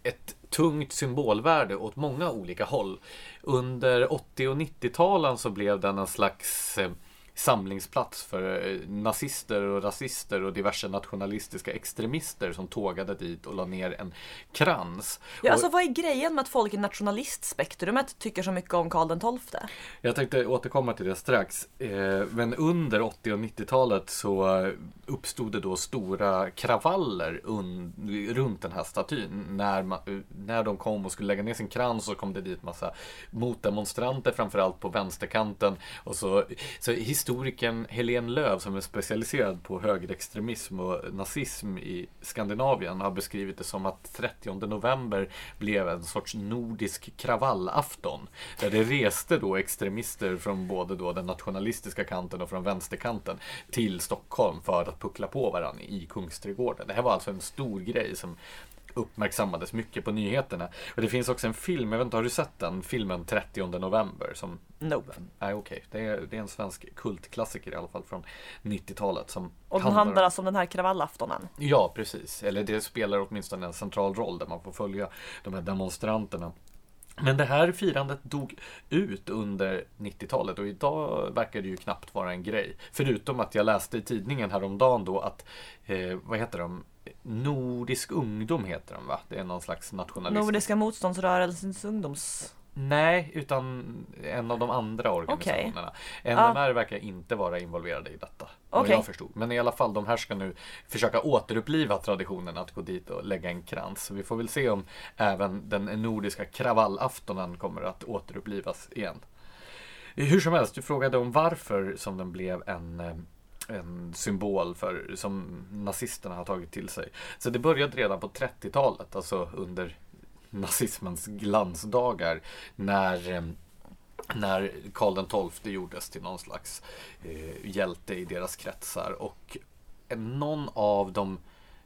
ett tungt symbolvärde åt många olika håll. Under 80 och 90-talen så blev den en slags eh, samlingsplats för eh, nazister och rasister och diverse nationalistiska extremister som tågade dit och la ner en krans. Ja, Och- alltså vad är grejen med att folk i nationalistspektrumet tycker så mycket om Karl XII? Jag tänkte återkomma till det strax. Eh, Men under 80 och 90-talet så uppstod det då stora kravaller un- runt den här statyn. När, man, när de kom och skulle lägga ner sin krans så kom det dit massa motdemonstranter, framförallt på vänsterkanten. Och så, så historikern Helene Löv som är specialiserad på högerextremism och nazism i Skandinavien har beskrivit det som att 30 november blev en sorts nordisk kravallafton. Där det reste då extremister från både då den nationalistiska kanten och från vänsterkanten till Stockholm för att puckla på varandra i Kungsträdgården. Det här var alltså en stor grej som uppmärksammades mycket på nyheterna. Och det finns också en film, jag vet inte, har du sett den? Filmen 30 november som Nope. Nej okej, det, är, det är en svensk kultklassiker i alla fall från 90-talet som Och den handlar handlar alltså om den här kravallaftonen. Ja, precis. Eller det spelar åtminstone en central roll där man får följa de här demonstranterna. Men det här firandet dog ut under 90-talet och idag verkar det ju knappt vara en grej. Förutom att jag läste i tidningen häromdagen då att, eh, vad heter de? Nordisk ungdom heter de va? Det är någon slags nationalistisk... Nordiska motståndsrörelsens ungdoms... Nej, utan en av de andra organisationerna. NMR verkar inte vara involverade i detta. Vad Okej. jag förstod. Men i alla fall, de här ska nu försöka återuppliva traditionen att gå dit och lägga en krans. Så vi får väl se om även den nordiska kravallaftonen kommer att återupplivas igen. Hur som helst, du frågade om varför som den blev en eh, en symbol för, som nazisterna har tagit till sig. Så det började redan på 30-talet, alltså under nazismens glansdagar när eh, när Karl XII gjordes till någon slags eh, hjälte i deras kretsar och någon av de,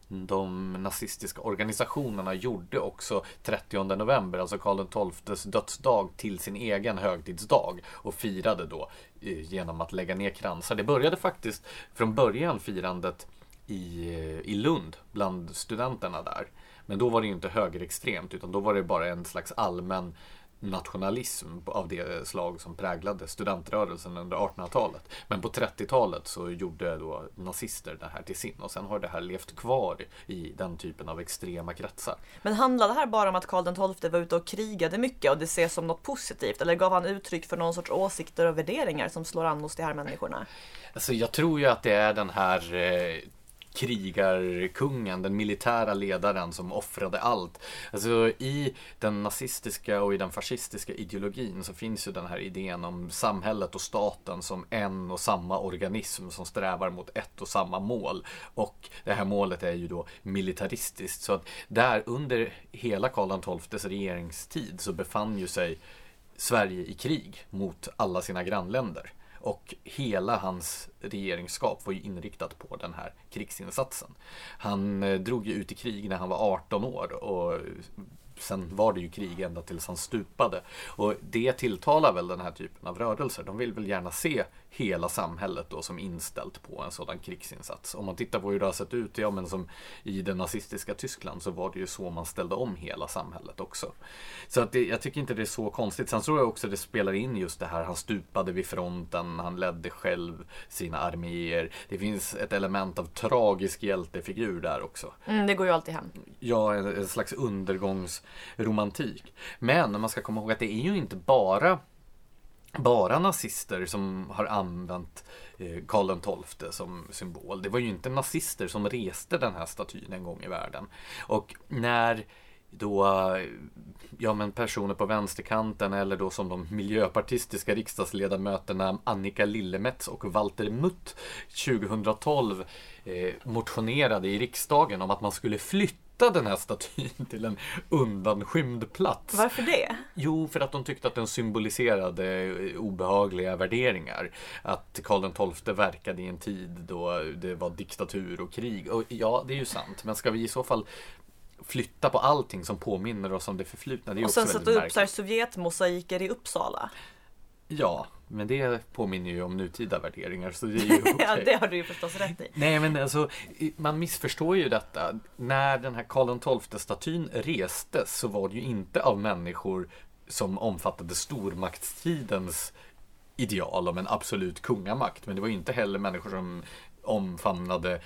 de nazistiska organisationerna gjorde också 30 november, alltså Karl XIIs dödsdag, till sin egen högtidsdag och firade då eh, genom att lägga ner kransar. Det började faktiskt från början firandet i, eh, i Lund bland studenterna där. Men då var det ju inte högerextremt utan då var det bara en slags allmän nationalism av det slag som präglade studentrörelsen under 1800-talet. Men på 30-talet så gjorde då nazister det här till sin och sen har det här levt kvar i den typen av extrema kretsar. Men handlade det här bara om att Karl XII var ute och krigade mycket och det ses som något positivt? Eller gav han uttryck för någon sorts åsikter och värderingar som slår an hos de här människorna? Alltså jag tror ju att det är den här eh, krigarkungen, den militära ledaren som offrade allt. Alltså i den nazistiska och i den fascistiska ideologin så finns ju den här idén om samhället och staten som en och samma organism som strävar mot ett och samma mål. Och det här målet är ju då militaristiskt. Så att där under hela Karl XIIs regeringstid så befann ju sig Sverige i krig mot alla sina grannländer. Och hela hans regeringsskap var ju inriktat på den här krigsinsatsen. Han eh, drog ju ut i krig när han var 18 år och sen var det ju krig ända tills han stupade. Och det tilltalar väl den här typen av rörelser. De vill väl gärna se hela samhället då som inställt på en sådan krigsinsats. Om man tittar på hur det har sett ut, ja men som i det nazistiska Tyskland så var det ju så man ställde om hela samhället också. Så att det, jag tycker inte det är så konstigt. Sen tror jag också det spelar in just det här, han stupade vid fronten, han ledde själv sina arméer. Det finns ett element av tragisk hjältefigur där också. Mm, det går ju alltid hem. Ja, en, en slags undergångsromantik. Men man ska komma ihåg att det är ju inte bara bara nazister som har använt eh, Karl XII som symbol. Det var ju inte nazister som reste den här statyn en gång i världen. Och när då ja, men personer på vänsterkanten eller då som de miljöpartistiska riksdagsledamöterna Annika Lillemets och Walter Mutt 2012 eh, motionerade i riksdagen om att man skulle flytta den här statyn till en undanskymd plats. Varför det? Jo, för att de tyckte att den symboliserade eh, obehagliga värderingar. Att Karl XII verkade i en tid då det var diktatur och krig. Och ja, det är ju sant. Men ska vi i så fall flytta på allting som påminner oss om det förflutna? Det är Och sen sätta upp Sovjetmosaiker i Uppsala. Ja, men det påminner ju om nutida värderingar. Så det är ju okej. Ja, det har du ju förstås rätt i. Nej men alltså, man missförstår ju detta. När den här Karl XII-statyn restes så var det ju inte av människor som omfattade stormaktstidens ideal om en absolut kungamakt. Men det var inte heller människor som omfamnade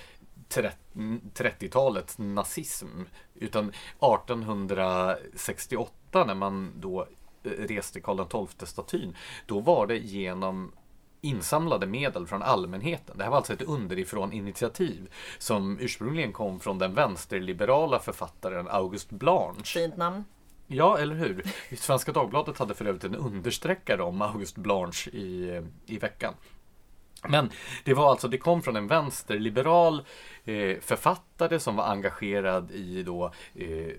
30-talets nazism. Utan 1868 när man då reste Karl XII-statyn, då var det genom insamlade medel från allmänheten. Det här var alltså ett underifrån initiativ som ursprungligen kom från den vänsterliberala författaren August Blanche. Fint namn. Ja, eller hur? Svenska Dagbladet hade för övrigt en understreckare om August Blanche i, i veckan. Men det var alltså, det kom från en vänsterliberal eh, författare som var engagerad i då eh,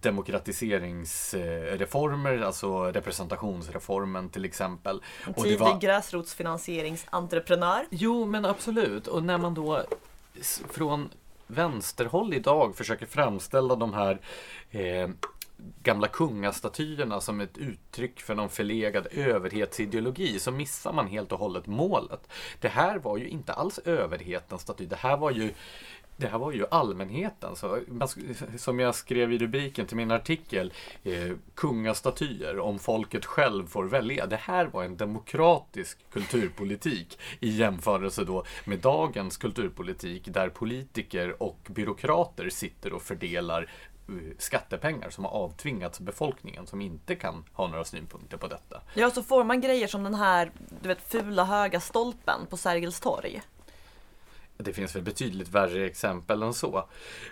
demokratiseringsreformer, alltså representationsreformen till exempel. En tidig var... gräsrotsfinansieringsentreprenör. Jo, men absolut. Och när man då från vänsterhåll idag försöker framställa de här eh, gamla kungastatyerna som ett uttryck för någon förlegad överhetsideologi så missar man helt och hållet målet. Det här var ju inte alls överhetens staty. Det här var ju det här var ju allmänheten. Så, som jag skrev i rubriken till min artikel, eh, kungastatyer om folket själv får välja. Det här var en demokratisk kulturpolitik i jämförelse då med dagens kulturpolitik där politiker och byråkrater sitter och fördelar eh, skattepengar som har avtvingats befolkningen som inte kan ha några synpunkter på detta. Ja, så får man grejer som den här du vet, fula höga stolpen på Sergels torg. Det finns väl betydligt värre exempel än så.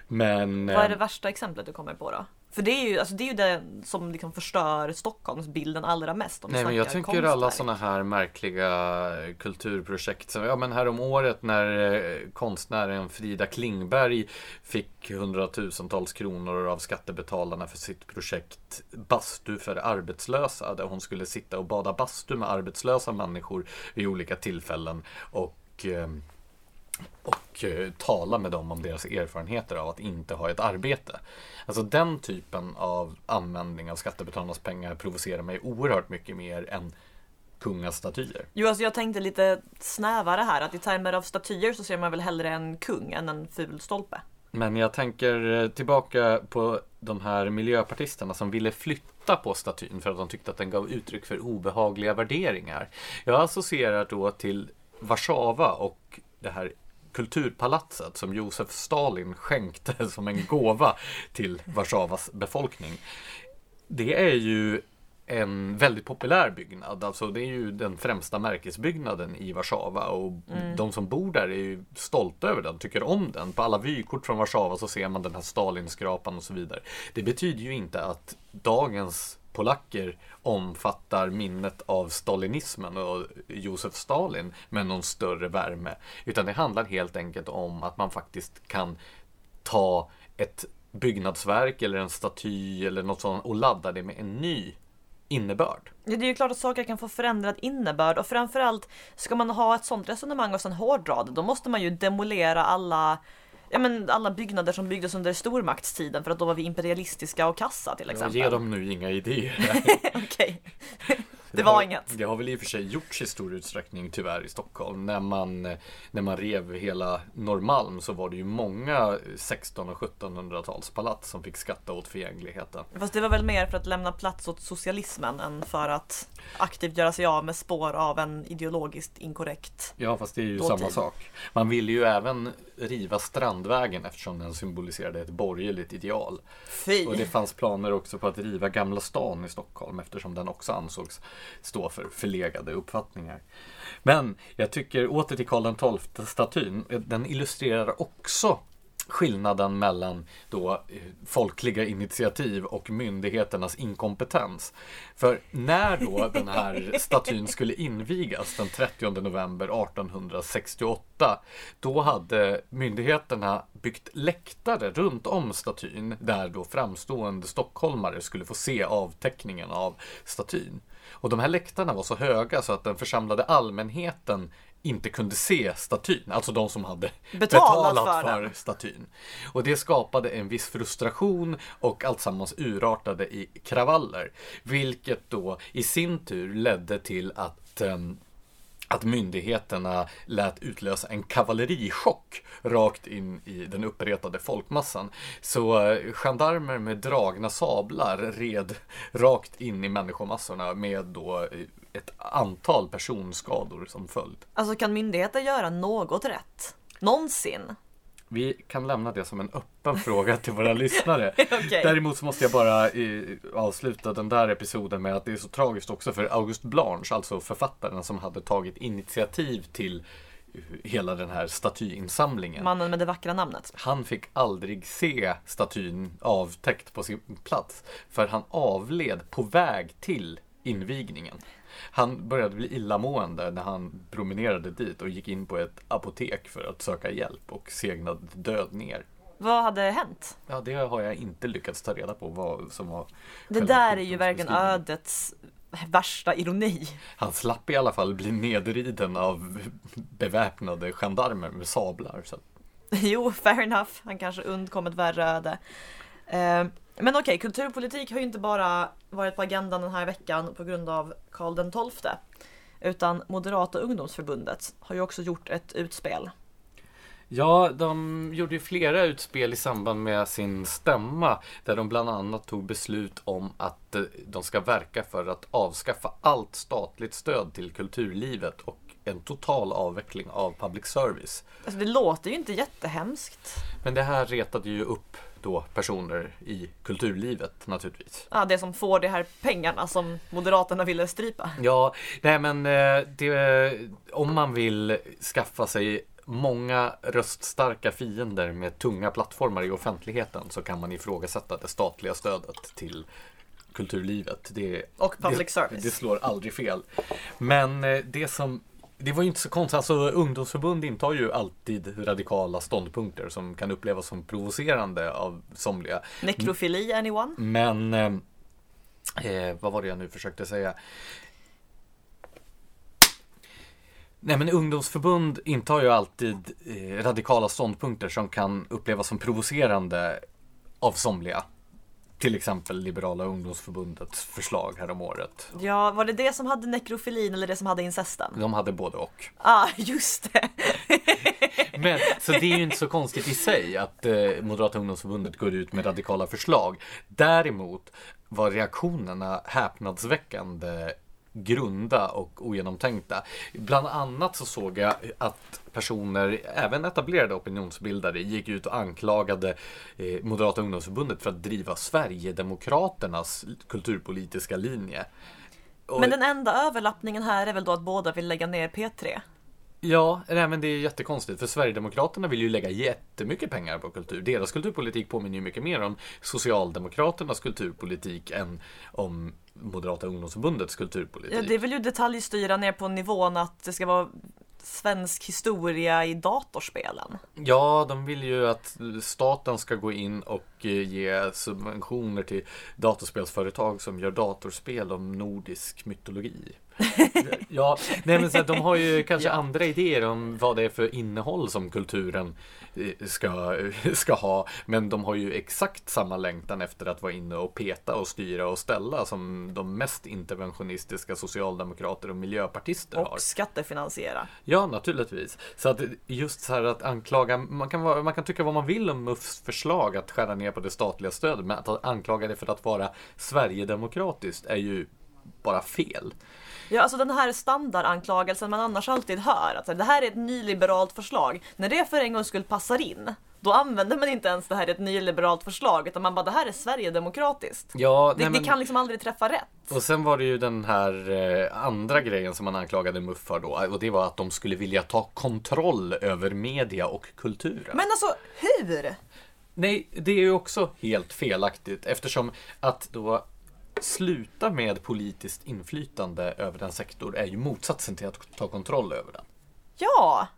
Men... Vad är det värsta exemplet du kommer på då? För det är ju, alltså det, är ju det som liksom förstör Stockholmsbilden allra mest. Om Nej men jag tänker alla sådana här märkliga kulturprojekt. Ja men här om året när eh, konstnären Frida Klingberg fick hundratusentals kronor av skattebetalarna för sitt projekt Bastu för arbetslösa. Där hon skulle sitta och bada bastu med arbetslösa människor vid olika tillfällen. Och eh, och eh, tala med dem om deras erfarenheter av att inte ha ett arbete. Alltså den typen av användning av skattebetalarnas pengar provocerar mig oerhört mycket mer än kungastatyer. Jo, alltså jag tänkte lite snävare här, att i termer av statyer så ser man väl hellre en kung än en ful stolpe. Men jag tänker eh, tillbaka på de här miljöpartisterna som ville flytta på statyn för att de tyckte att den gav uttryck för obehagliga värderingar. Jag associerar då till Warszawa och det här kulturpalatset som Josef Stalin skänkte som en gåva till Warszawas befolkning. Det är ju en väldigt populär byggnad. Alltså det är ju den främsta märkesbyggnaden i Warszawa och mm. de som bor där är ju stolta över den, tycker om den. På alla vykort från Warszawa så ser man den här Stalinskrapan och så vidare. Det betyder ju inte att dagens polacker omfattar minnet av stalinismen och Josef Stalin med någon större värme. Utan det handlar helt enkelt om att man faktiskt kan ta ett byggnadsverk eller en staty eller något sånt och ladda det med en ny innebörd. Ja, det är ju klart att saker kan få förändrad innebörd och framförallt ska man ha ett sånt resonemang och sen hårdra det, då måste man ju demolera alla ja, men alla byggnader som byggdes under stormaktstiden för att då var vi imperialistiska och kassa till exempel. Ja, ge dem nu inga idéer. Okej. Det var inget. Det har väl i och för sig gjorts i stor utsträckning tyvärr i Stockholm. När man, när man rev hela Norrmalm så var det ju många 1600 och 1700-talspalats som fick skatta åt förgängligheten. Fast det var väl mer för att lämna plats åt socialismen än för att aktivt göra sig av med spår av en ideologiskt inkorrekt Ja, fast det är ju dåtid. samma sak. Man ville ju även riva Strandvägen eftersom den symboliserade ett borgerligt ideal. Fy. Och det fanns planer också på att riva Gamla stan i Stockholm eftersom den också ansågs stå för förlegade uppfattningar. Men jag tycker åter till Karl XII-statyn, den illustrerar också skillnaden mellan då eh, folkliga initiativ och myndigheternas inkompetens. För när då den här statyn skulle invigas den 30 november 1868 då hade myndigheterna byggt läktare runt om statyn där då framstående stockholmare skulle få se avteckningen av statyn. Och de här läktarna var så höga så att den församlade allmänheten inte kunde se statyn, alltså de som hade betalat, betalat för, för statyn. Och det skapade en viss frustration och alltsammans urartade i kravaller. Vilket då i sin tur ledde till att um, att myndigheterna lät utlösa en kavallerichock rakt in i den uppretade folkmassan. Så eh, gendarmer med dragna sablar red rakt in i människomassorna med då eh, ett antal personskador som följd. Alltså kan myndigheter göra något rätt? Någonsin? Vi kan lämna det som en öppen fråga till våra lyssnare. Okej. Däremot så måste jag bara eh, avsluta den där episoden med att det är så tragiskt också för August Blanche, alltså författaren som hade tagit initiativ till hela den här statyinsamlingen. Mannen med det vackra namnet. Han fick aldrig se statyn avtäckt på sin plats för han avled på väg till invigningen. Han började bli illamående när han promenerade dit och gick in på ett apotek för att söka hjälp och segnade död ner. Vad hade hänt? Ja, det har jag inte lyckats ta reda på vad som var Det där är ju verkligen ödets värsta ironi. Han slapp i alla fall bli nedriden av beväpnade gendarmer med sablar. Så. Jo, fair enough. Han kanske undkom ett värre öde. Eh, Men okej, kulturpolitik har ju inte bara varit på agendan den här veckan på grund av Karl den XII. Utan Moderata ungdomsförbundet har ju också gjort ett utspel. Ja, de gjorde ju flera utspel i samband med sin stämma där de bland annat tog beslut om att eh, de ska verka för att avskaffa allt statligt stöd till kulturlivet och en total avveckling av public service. Alltså det låter ju inte jättehemskt. Men det här retade ju upp då personer i kulturlivet naturligtvis. Ja, det som får de här pengarna som Moderaterna ville strypa. Ja, nej men eh, det, om man vill skaffa sig många röststarka fiender med tunga plattformar i offentligheten så kan man ifrågasätta det statliga stödet till kulturlivet. Det, Och public det, service. Det slår aldrig fel. Men eh, det som det var ju inte så konstigt, alltså ungdomsförbund intar ju alltid radikala ståndpunkter som kan upplevas som provocerande av somliga. Nekrofili, anyone? Men eh, eh, vad var det jag nu försökte säga? Nej men ungdomsförbund intar ju alltid eh, radikala ståndpunkter som kan upplevas som provocerande av somliga. Till exempel Liberala ungdomsförbundets förslag häromåret. Ja, var det det som hade nekrofilin eller det som hade incesten? De hade både och. Ah, just det! Men, så det är ju inte så konstigt i sig att eh, Moderata ungdomsförbundet går ut med radikala förslag. Däremot var reaktionerna häpnadsväckande grunda och ogenomtänkta. Bland annat så såg jag att personer, även etablerade opinionsbildare, gick ut och anklagade eh, Moderata ungdomsförbundet för att driva Sverigedemokraternas kulturpolitiska linje. Och- Men den enda överlappningen här är väl då att båda vill lägga ner P3? Ja, nej, men det är jättekonstigt för Sverigedemokraterna vill ju lägga jättemycket pengar på kultur. Deras kulturpolitik påminner ju mycket mer om Socialdemokraternas kulturpolitik än om Moderata ungdomsförbundets kulturpolitik. Ja, det vill ju detaljstyra ner på nivån att det ska vara svensk historia i datorspelen. Ja, de vill ju att staten ska gå in och eh, ge subventioner till datorspelsföretag som gör datorspel om nordisk mytologi. ja, nej men så här, de har ju kanske Ja. andra idéer om vad det är för innehåll som kulturen eh, ska, ska ha. Men de har ju exakt samma längtan efter att vara inne och peta och styra och ställa som de mest interventionistiska socialdemokrater och miljöpartister har. Och skattefinansiera. Ja, naturligtvis. Så att just så här att anklaga, man kan, vara, man kan tycka vad man vill om MUFs förslag att skära ner på det statliga stödet, men att anklaga det för att vara Sverigedemokratiskt är ju bara fel. Ja, alltså den här standardanklagelsen man annars alltid hör, att det här är ett nyliberalt förslag. När det för en gång skull passar in, då använder man inte ens det här är ett nyliberalt förslag, utan man bara det här är Sverigedemokratiskt. Ja, Det, det kan liksom aldrig träffa rätt. Och sen var det ju den här eh, andra grejen som man anklagade MUF för då, och det var att de skulle vilja ta kontroll över media och kulturen. Men alltså, hur? Nej, det är ju också helt felaktigt eftersom att då sluta med politiskt inflytande över en sektor är ju motsatsen till att ta kontroll över den. Ja,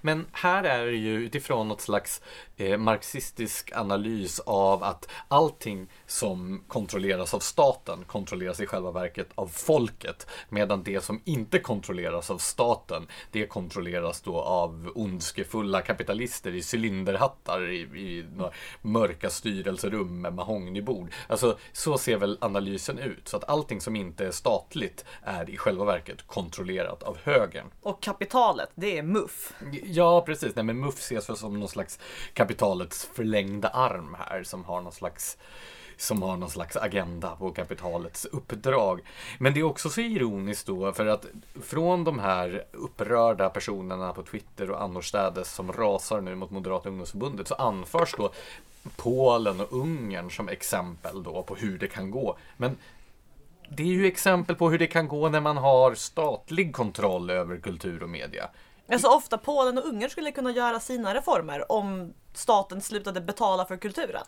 men här är det ju utifrån något slags eh, marxistisk analys av att allting som kontrolleras av staten kontrolleras i själva verket av folket. Medan det som inte kontrolleras av staten, det kontrolleras då av ondskefulla kapitalister i cylinderhattar i, i några mörka styrelserum med mahognybord. Alltså så ser väl analysen ut. Så att allting som inte är statligt är i själva verket kontrollerat av högern. och kapitalet, det är muff. Ja, precis. Nej, men MUF ses väl som någon slags kapitalets förlängda arm här som har någon slags som har någon slags agenda på kapitalets uppdrag. Men det är också så ironiskt då för att från de här upprörda personerna på Twitter och annorstädes som rasar nu mot Moderata ungdomsförbundet så anförs då Polen och Ungern som exempel då på hur det kan gå. Men det är ju exempel på hur det kan gå när man har statlig kontroll över kultur och media. Alltså ofta Polen och Ungern skulle kunna göra sina reformer om staten slutade betala för kulturen.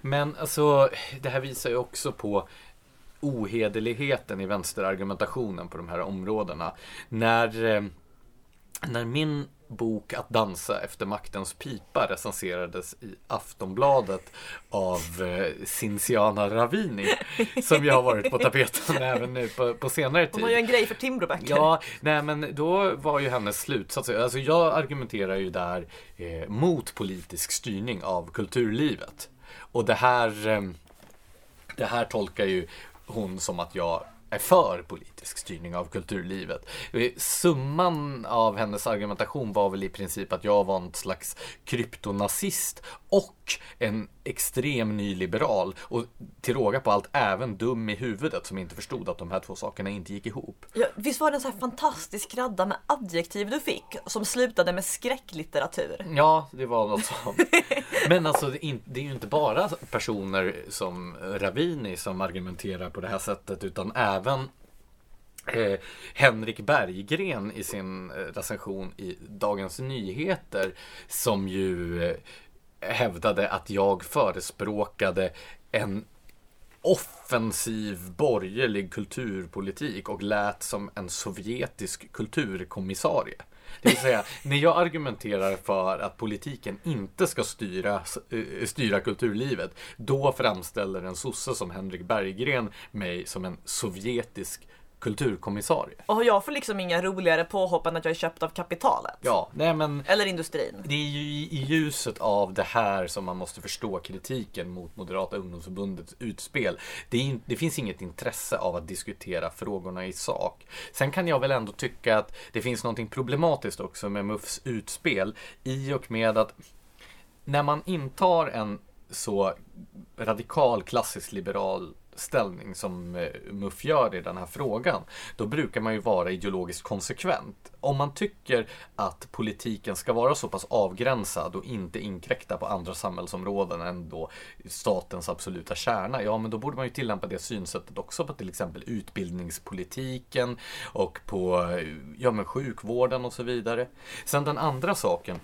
Men alltså, det här visar ju också på ohederligheten i vänsterargumentationen på de här områdena. När, eh, när min bok Att dansa efter maktens pipa recenserades i Aftonbladet av eh, Cinciana Ravini som ju har varit på tapeten även nu på, på senare tid. Hon har ju en grej för Timbro-böcker. Ja, nej men då var ju hennes slutsats, alltså jag argumenterar ju där eh, mot politisk styrning av kulturlivet. Och det här, eh, det här tolkar ju hon som att jag är för politisk styrning av kulturlivet. Summan av hennes argumentation var väl i princip att jag var en slags kryptonazist och en extrem nyliberal och till råga på allt även dum i huvudet som inte förstod att de här två sakerna inte gick ihop. Ja, visst var det en sån här fantastisk radda med adjektiv du fick som slutade med skräcklitteratur? Ja, det var något sånt. Men alltså det är ju inte bara personer som Ravini som argumenterar på det här sättet utan även Eh, Henrik Berggren i sin eh, recension i Dagens Nyheter som ju eh, hävdade att jag förespråkade en offensiv borgerlig kulturpolitik och lät som en sovjetisk kulturkommissarie. Det vill säga, när jag argumenterar för att politiken inte ska styra, eh, styra kulturlivet, då framställer en sosse som Henrik Berggren mig som en sovjetisk kulturkommissarie. Och jag får liksom inga roligare påhopp än att jag är köpt av kapitalet. Ja, nej men. Eller industrin. Det är ju i ljuset av det här som man måste förstå kritiken mot Moderata ungdomsförbundets utspel. Det, är, det finns inget intresse av att diskutera frågorna i sak. Sen kan jag väl ändå tycka att det finns någonting problematiskt också med MUFs utspel i och med att när man intar en så radikal klassisk liberal ställning som eh, MUF gör i den här frågan, då brukar man ju vara ideologiskt konsekvent. Om man tycker att politiken ska vara så pass avgränsad och inte inkräkta på andra samhällsområden än då statens absoluta kärna, ja men då borde man ju tillämpa det synsättet också på till exempel utbildningspolitiken och på eh, ja, men sjukvården och så vidare. Sen den andra saken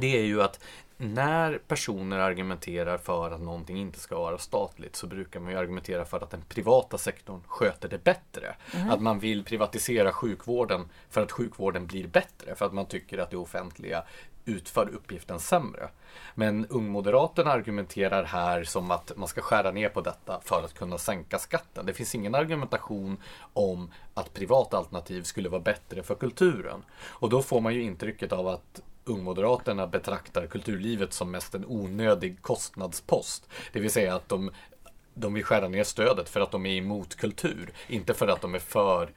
det är ju att när personer argumenterar för att någonting inte ska vara statligt så brukar man ju argumentera för att den privata sektorn sköter det bättre. Mm. Att man vill privatisera sjukvården för att sjukvården blir bättre, för att man tycker att det offentliga utför uppgiften sämre. Men ungmoderaterna argumenterar här som att man ska skära ner på detta för att kunna sänka skatten. Det finns ingen argumentation om att privata alternativ skulle vara bättre för kulturen. Och då får man ju intrycket av att Ungmoderaterna betraktar kulturlivet som mest en onödig kostnadspost. Det vill säga att de, de vill skära ner stödet för att de är emot kultur, inte för att de är för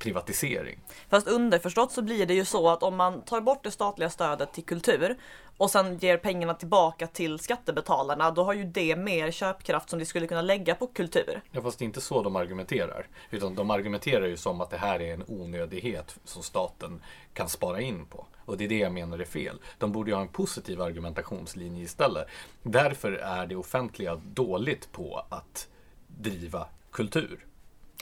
privatisering. Fast underförstått så blir det ju så att om man tar bort det statliga stödet till kultur och sen ger pengarna tillbaka till skattebetalarna, då har ju det mer köpkraft som de skulle kunna lägga på kultur. Ja, fast det är inte så de argumenterar. Utan de argumenterar ju som att det här är en onödighet som staten kan spara in på. Och det är det jag menar är fel. De borde ju ha en positiv argumentationslinje istället. Därför är det offentliga dåligt på att driva kultur.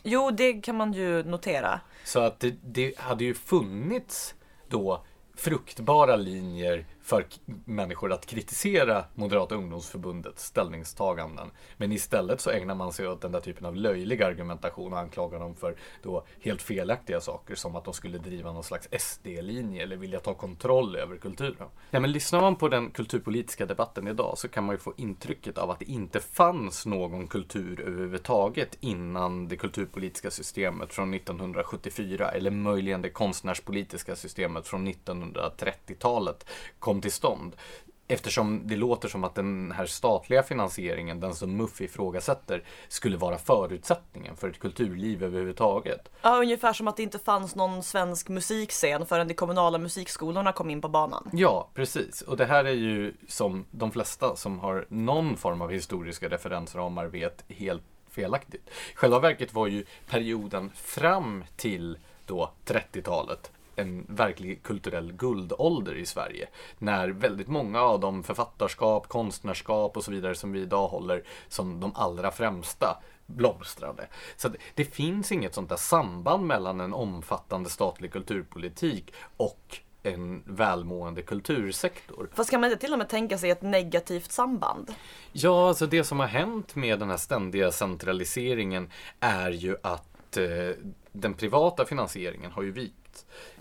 Jo, det kan man ju notera. Så att det, det hade ju funnits då fruktbara linjer för människor att kritisera Moderata ungdomsförbundets ställningstaganden. Men istället så ägnar man sig åt den där typen av löjlig argumentation och anklagar dem för då helt felaktiga saker som att de skulle driva någon slags SD-linje eller vilja ta kontroll över kulturen. Ja, men lyssnar man på den kulturpolitiska debatten idag så kan man ju få intrycket av att det inte fanns någon kultur överhuvudtaget innan det kulturpolitiska systemet från 1974 eller möjligen det konstnärspolitiska systemet från 1930-talet kom kom till stånd. Eftersom det låter som att den här statliga finansieringen, den som MUF ifrågasätter, skulle vara förutsättningen för ett kulturliv överhuvudtaget. Ja, ungefär som att det inte fanns någon svensk musikscen förrän de kommunala musikskolorna kom in på banan. Ja, precis. Och det här är ju som de flesta som har någon form av historiska referensramar vet helt felaktigt. Själva verket var ju perioden fram till då 30-talet en verklig kulturell guldålder i Sverige. När väldigt många av de författarskap, konstnärskap och så vidare som vi idag håller som de allra främsta blomstrade. Så det finns inget sånt där samband mellan en omfattande statlig kulturpolitik och en välmående kultursektor. Fast kan man inte till och med tänka sig ett negativt samband? Ja, alltså det som har hänt med den här ständiga centraliseringen är ju att eh, den privata finansieringen har ju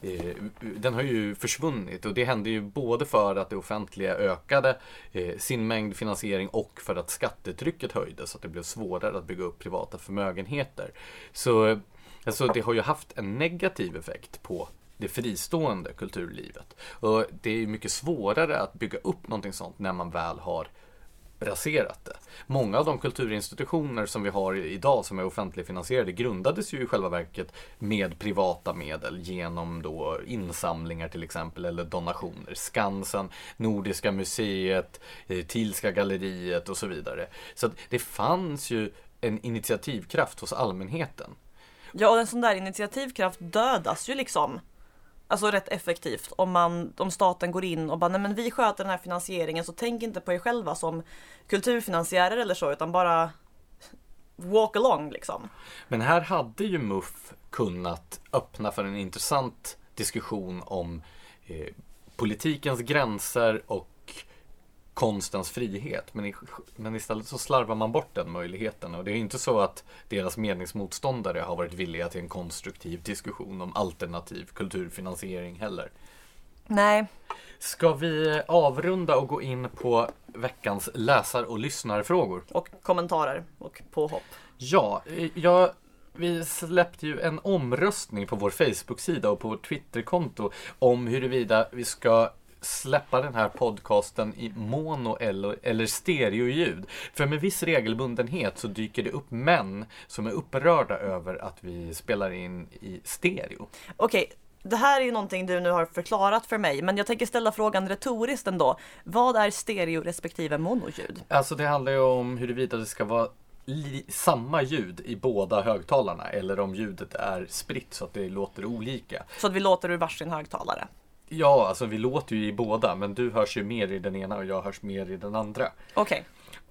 Eh, den har ju försvunnit och det hände ju både för att det offentliga ökade eh, sin mängd finansiering och för att skattetrycket höjdes så att det blev svårare att bygga upp privata förmögenheter. Så alltså, det har ju haft en negativ effekt på det fristående kulturlivet. Och det är mycket svårare att bygga upp någonting sånt när man väl har raserat det. Många av de kulturinstitutioner som vi har idag som är offentligfinansierade grundades ju i själva verket med privata medel genom då insamlingar till exempel eller donationer. Skansen, Nordiska museet, eh, Tilska galleriet och så vidare. Så det fanns ju en initiativkraft hos allmänheten. Ja, och en sån där initiativkraft dödas ju liksom Alltså rätt effektivt om, man, om staten går in och bara nej men vi sköter den här finansieringen så tänk inte på er själva som kulturfinansiärer eller så utan bara walk along liksom. Men här hade ju MUF kunnat öppna för en intressant diskussion om eh, politikens gränser och konstens frihet. Men, i, men istället så slarvar man bort den möjligheten. Och det är inte så att deras meningsmotståndare har varit villiga till en konstruktiv diskussion om alternativ kulturfinansiering heller. Nej. Ska vi avrunda och gå in på veckans läsar och lyssnarfrågor? Och kommentarer och påhopp. Ja, jag vi släppte ju en omröstning på vår Facebook-sida och på Twitterkonto om huruvida vi ska släppa den här podcasten i mono eller, eller stereoljud. För med viss regelbundenhet så dyker det upp män som är upprörda över att vi spelar in i stereo. Okej, okay. Det här är ju någonting du nu har förklarat för mig, men jag tänker ställa frågan retoriskt ändå. Vad är stereo respektive monoljud? Alltså det handlar ju om huruvida det ska vara samma ljud i båda högtalarna eller om ljudet är spritt så att det låter olika. Så att vi låter ur varsin högtalare? Ja, alltså vi låter ju i båda, men du hörs ju mer i den ena och jag hörs mer i den andra. Okej.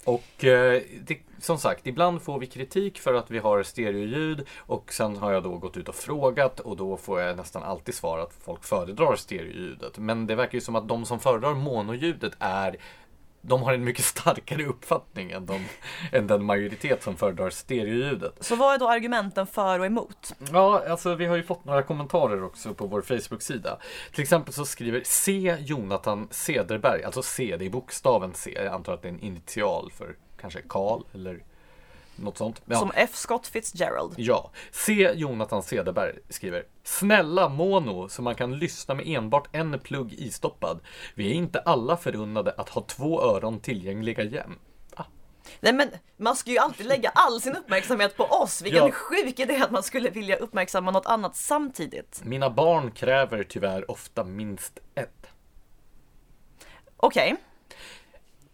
Och eh, det, som sagt, ibland får vi kritik för att vi har stereoljud och sen har jag då gått ut och frågat och då får jag nästan alltid svar att folk föredrar stereoljudet. Men det verkar ju som att de som föredrar monoljudet är de har en mycket starkare uppfattning än, de, än den majoritet som föredrar stereoljudet. Så vad är då argumenten för och emot? Ja, alltså vi har ju fått några kommentarer också på vår Facebook-sida. Till exempel så skriver C. Jonathan Cederberg, alltså C, det är bokstaven C, jag antar att det är en initial för kanske Karl eller något sånt. Ja. Som F. Scott Fitzgerald. Ja. C. Jonathan Cederberg skriver Snälla mono så man kan lyssna med enbart en plugg istoppad. Vi är inte alla förunnade att ha två öron tillgängliga jämt. Nej men man ska ju alltid lägga all sin uppmärksamhet på oss. Vilken ja. sjuk idé att man skulle vilja uppmärksamma något annat samtidigt. Mina barn kräver tyvärr ofta minst ett. Okej. Okay.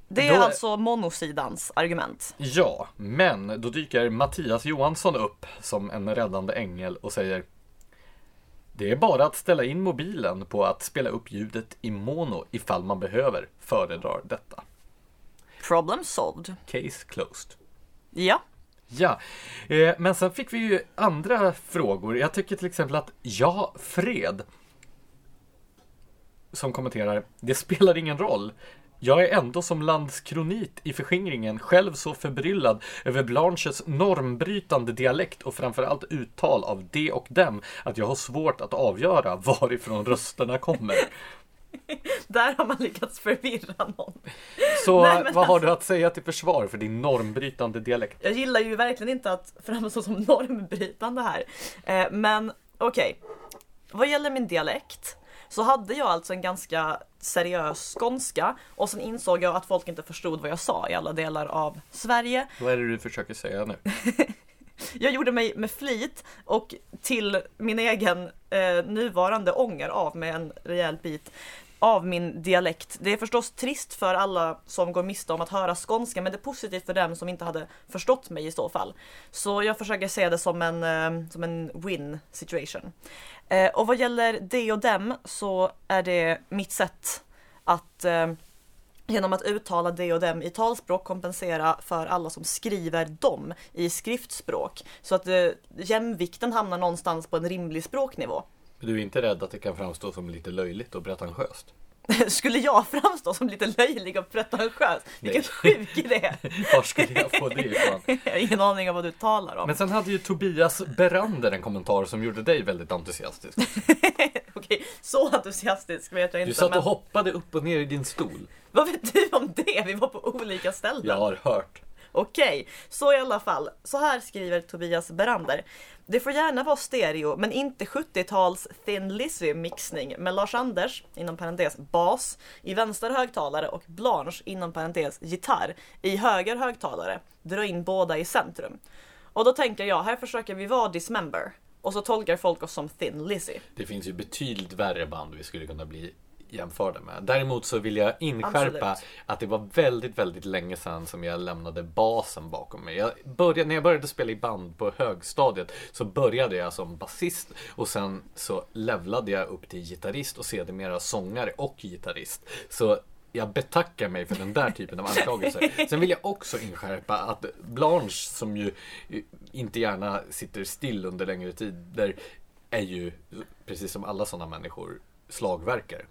Det är då, alltså monosidans argument. Ja, men då dyker Mattias Johansson upp som en räddande ängel och säger Det är bara att ställa in mobilen på att spela upp ljudet i mono ifall man behöver föredrar detta. Problem solved. Case closed. Ja. Ja, eh, men sen fick vi ju andra frågor. Jag tycker till exempel att Ja, Fred som kommenterar Det spelar ingen roll. Jag är ändå som landskronit i förskingringen själv så förbryllad över Blanches normbrytande dialekt och framförallt uttal av de och dem att jag har svårt att avgöra varifrån rösterna kommer. Där har man lyckats förvirra någon. Så Nej, vad har du att säga till försvar för din normbrytande dialekt? Jag gillar ju verkligen inte att framstå som normbrytande här. Eh, men okej, okay. vad gäller min dialekt så hade jag alltså en ganska seriös skånska och sen insåg jag att folk inte förstod vad jag sa i alla delar av Sverige. Vad är det du försöker säga nu? Jag gjorde mig med flit och till min egen eh, nuvarande ånger av med en rejäl bit av min dialekt. Det är förstås trist för alla som går miste om att höra skånska men det är positivt för dem som inte hade förstått mig i så fall. Så jag försöker se det som en, eh, som en win situation. Eh, och vad gäller det och dem så är det mitt sätt att eh, genom att uttala det och dem i talspråk kompensera för alla som skriver dem i skriftspråk. Så att jämvikten hamnar någonstans på en rimlig språknivå. Du är inte rädd att det kan framstå som lite löjligt och pretentiöst? Skulle jag framstå som lite löjlig och pretentiös? Vilken sjuk idé! Var skulle jag få det ifrån? Jag har ingen aning om vad du talar om. Men sen hade ju Tobias Berander en kommentar som gjorde dig väldigt entusiastisk. Okej, så entusiastisk vet jag inte. Du satt men och hoppade upp och ner i din stol. Vad vet du om det? Vi var på olika ställen. Jag har hört. Okej, så i alla fall. Så här skriver Tobias Berander. Det får gärna vara stereo, men inte 70-tals Thin Lizzy mixning med Lars Anders, inom parentes bas, i vänster högtalare och Blanche, inom parentes gitarr, i höger högtalare. Dra in båda i centrum. Och då tänker jag, här försöker vi vara Dismember. Och så tolkar folk oss som Thin Lizzy. Det finns ju betydligt värre band vi skulle kunna bli jämförda med. Däremot så vill jag inskärpa Absolut. att det var väldigt, väldigt länge sedan som jag lämnade basen bakom mig. Jag började, när jag började spela i band på högstadiet så började jag som basist och sen så levlade jag upp till gitarrist och sedermera sångare och gitarrist. Så jag betackar mig för den där typen av anklagelser. Sen vill jag också inskärpa att Blanche, som ju inte gärna sitter still under längre tider, är ju, precis som alla sådana människor, slagverkare.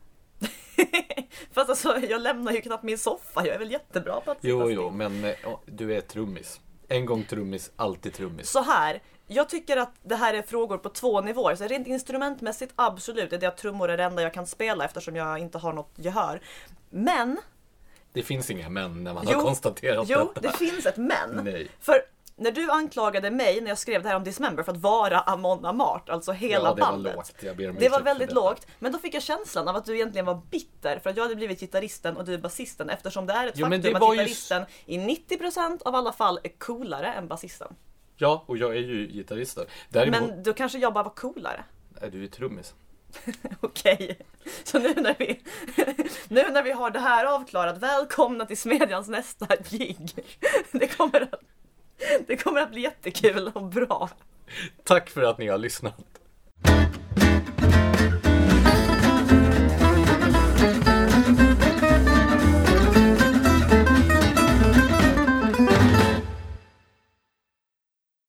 Fast alltså, jag lämnar ju knappt min soffa. Jag är väl jättebra på att sitta Jo, jo, men eh, du är trummis. En gång trummis, alltid trummis. Så här, jag tycker att det här är frågor på två nivåer. Så rent instrumentmässigt, absolut. Det är det att trummor är det enda jag kan spela eftersom jag inte har något gehör. Men, Det finns inga män när man har konstaterat jo, detta. det finns ett men. Nej. För när du anklagade mig när jag skrev det här om Dismember för att vara Amon Amart, alltså hela ja, det bandet. var lågt. Jag ber om Det var väldigt detta. lågt, men då fick jag känslan av att du egentligen var bitter för att jag hade blivit gitarristen och du är basisten eftersom det är ett Jo, faktum det att gitarristen i 90% av alla fall är coolare än basisten. Ja, och jag är ju gitarristen. Däremot Men då kanske jag bara var coolare. är du ju trummis. Okej, så nu när vi nu när vi har det här avklarat, välkomna till Smedjans nästa gig. Det kommer att, det kommer att bli jättekul och bra. Tack för att ni har lyssnat.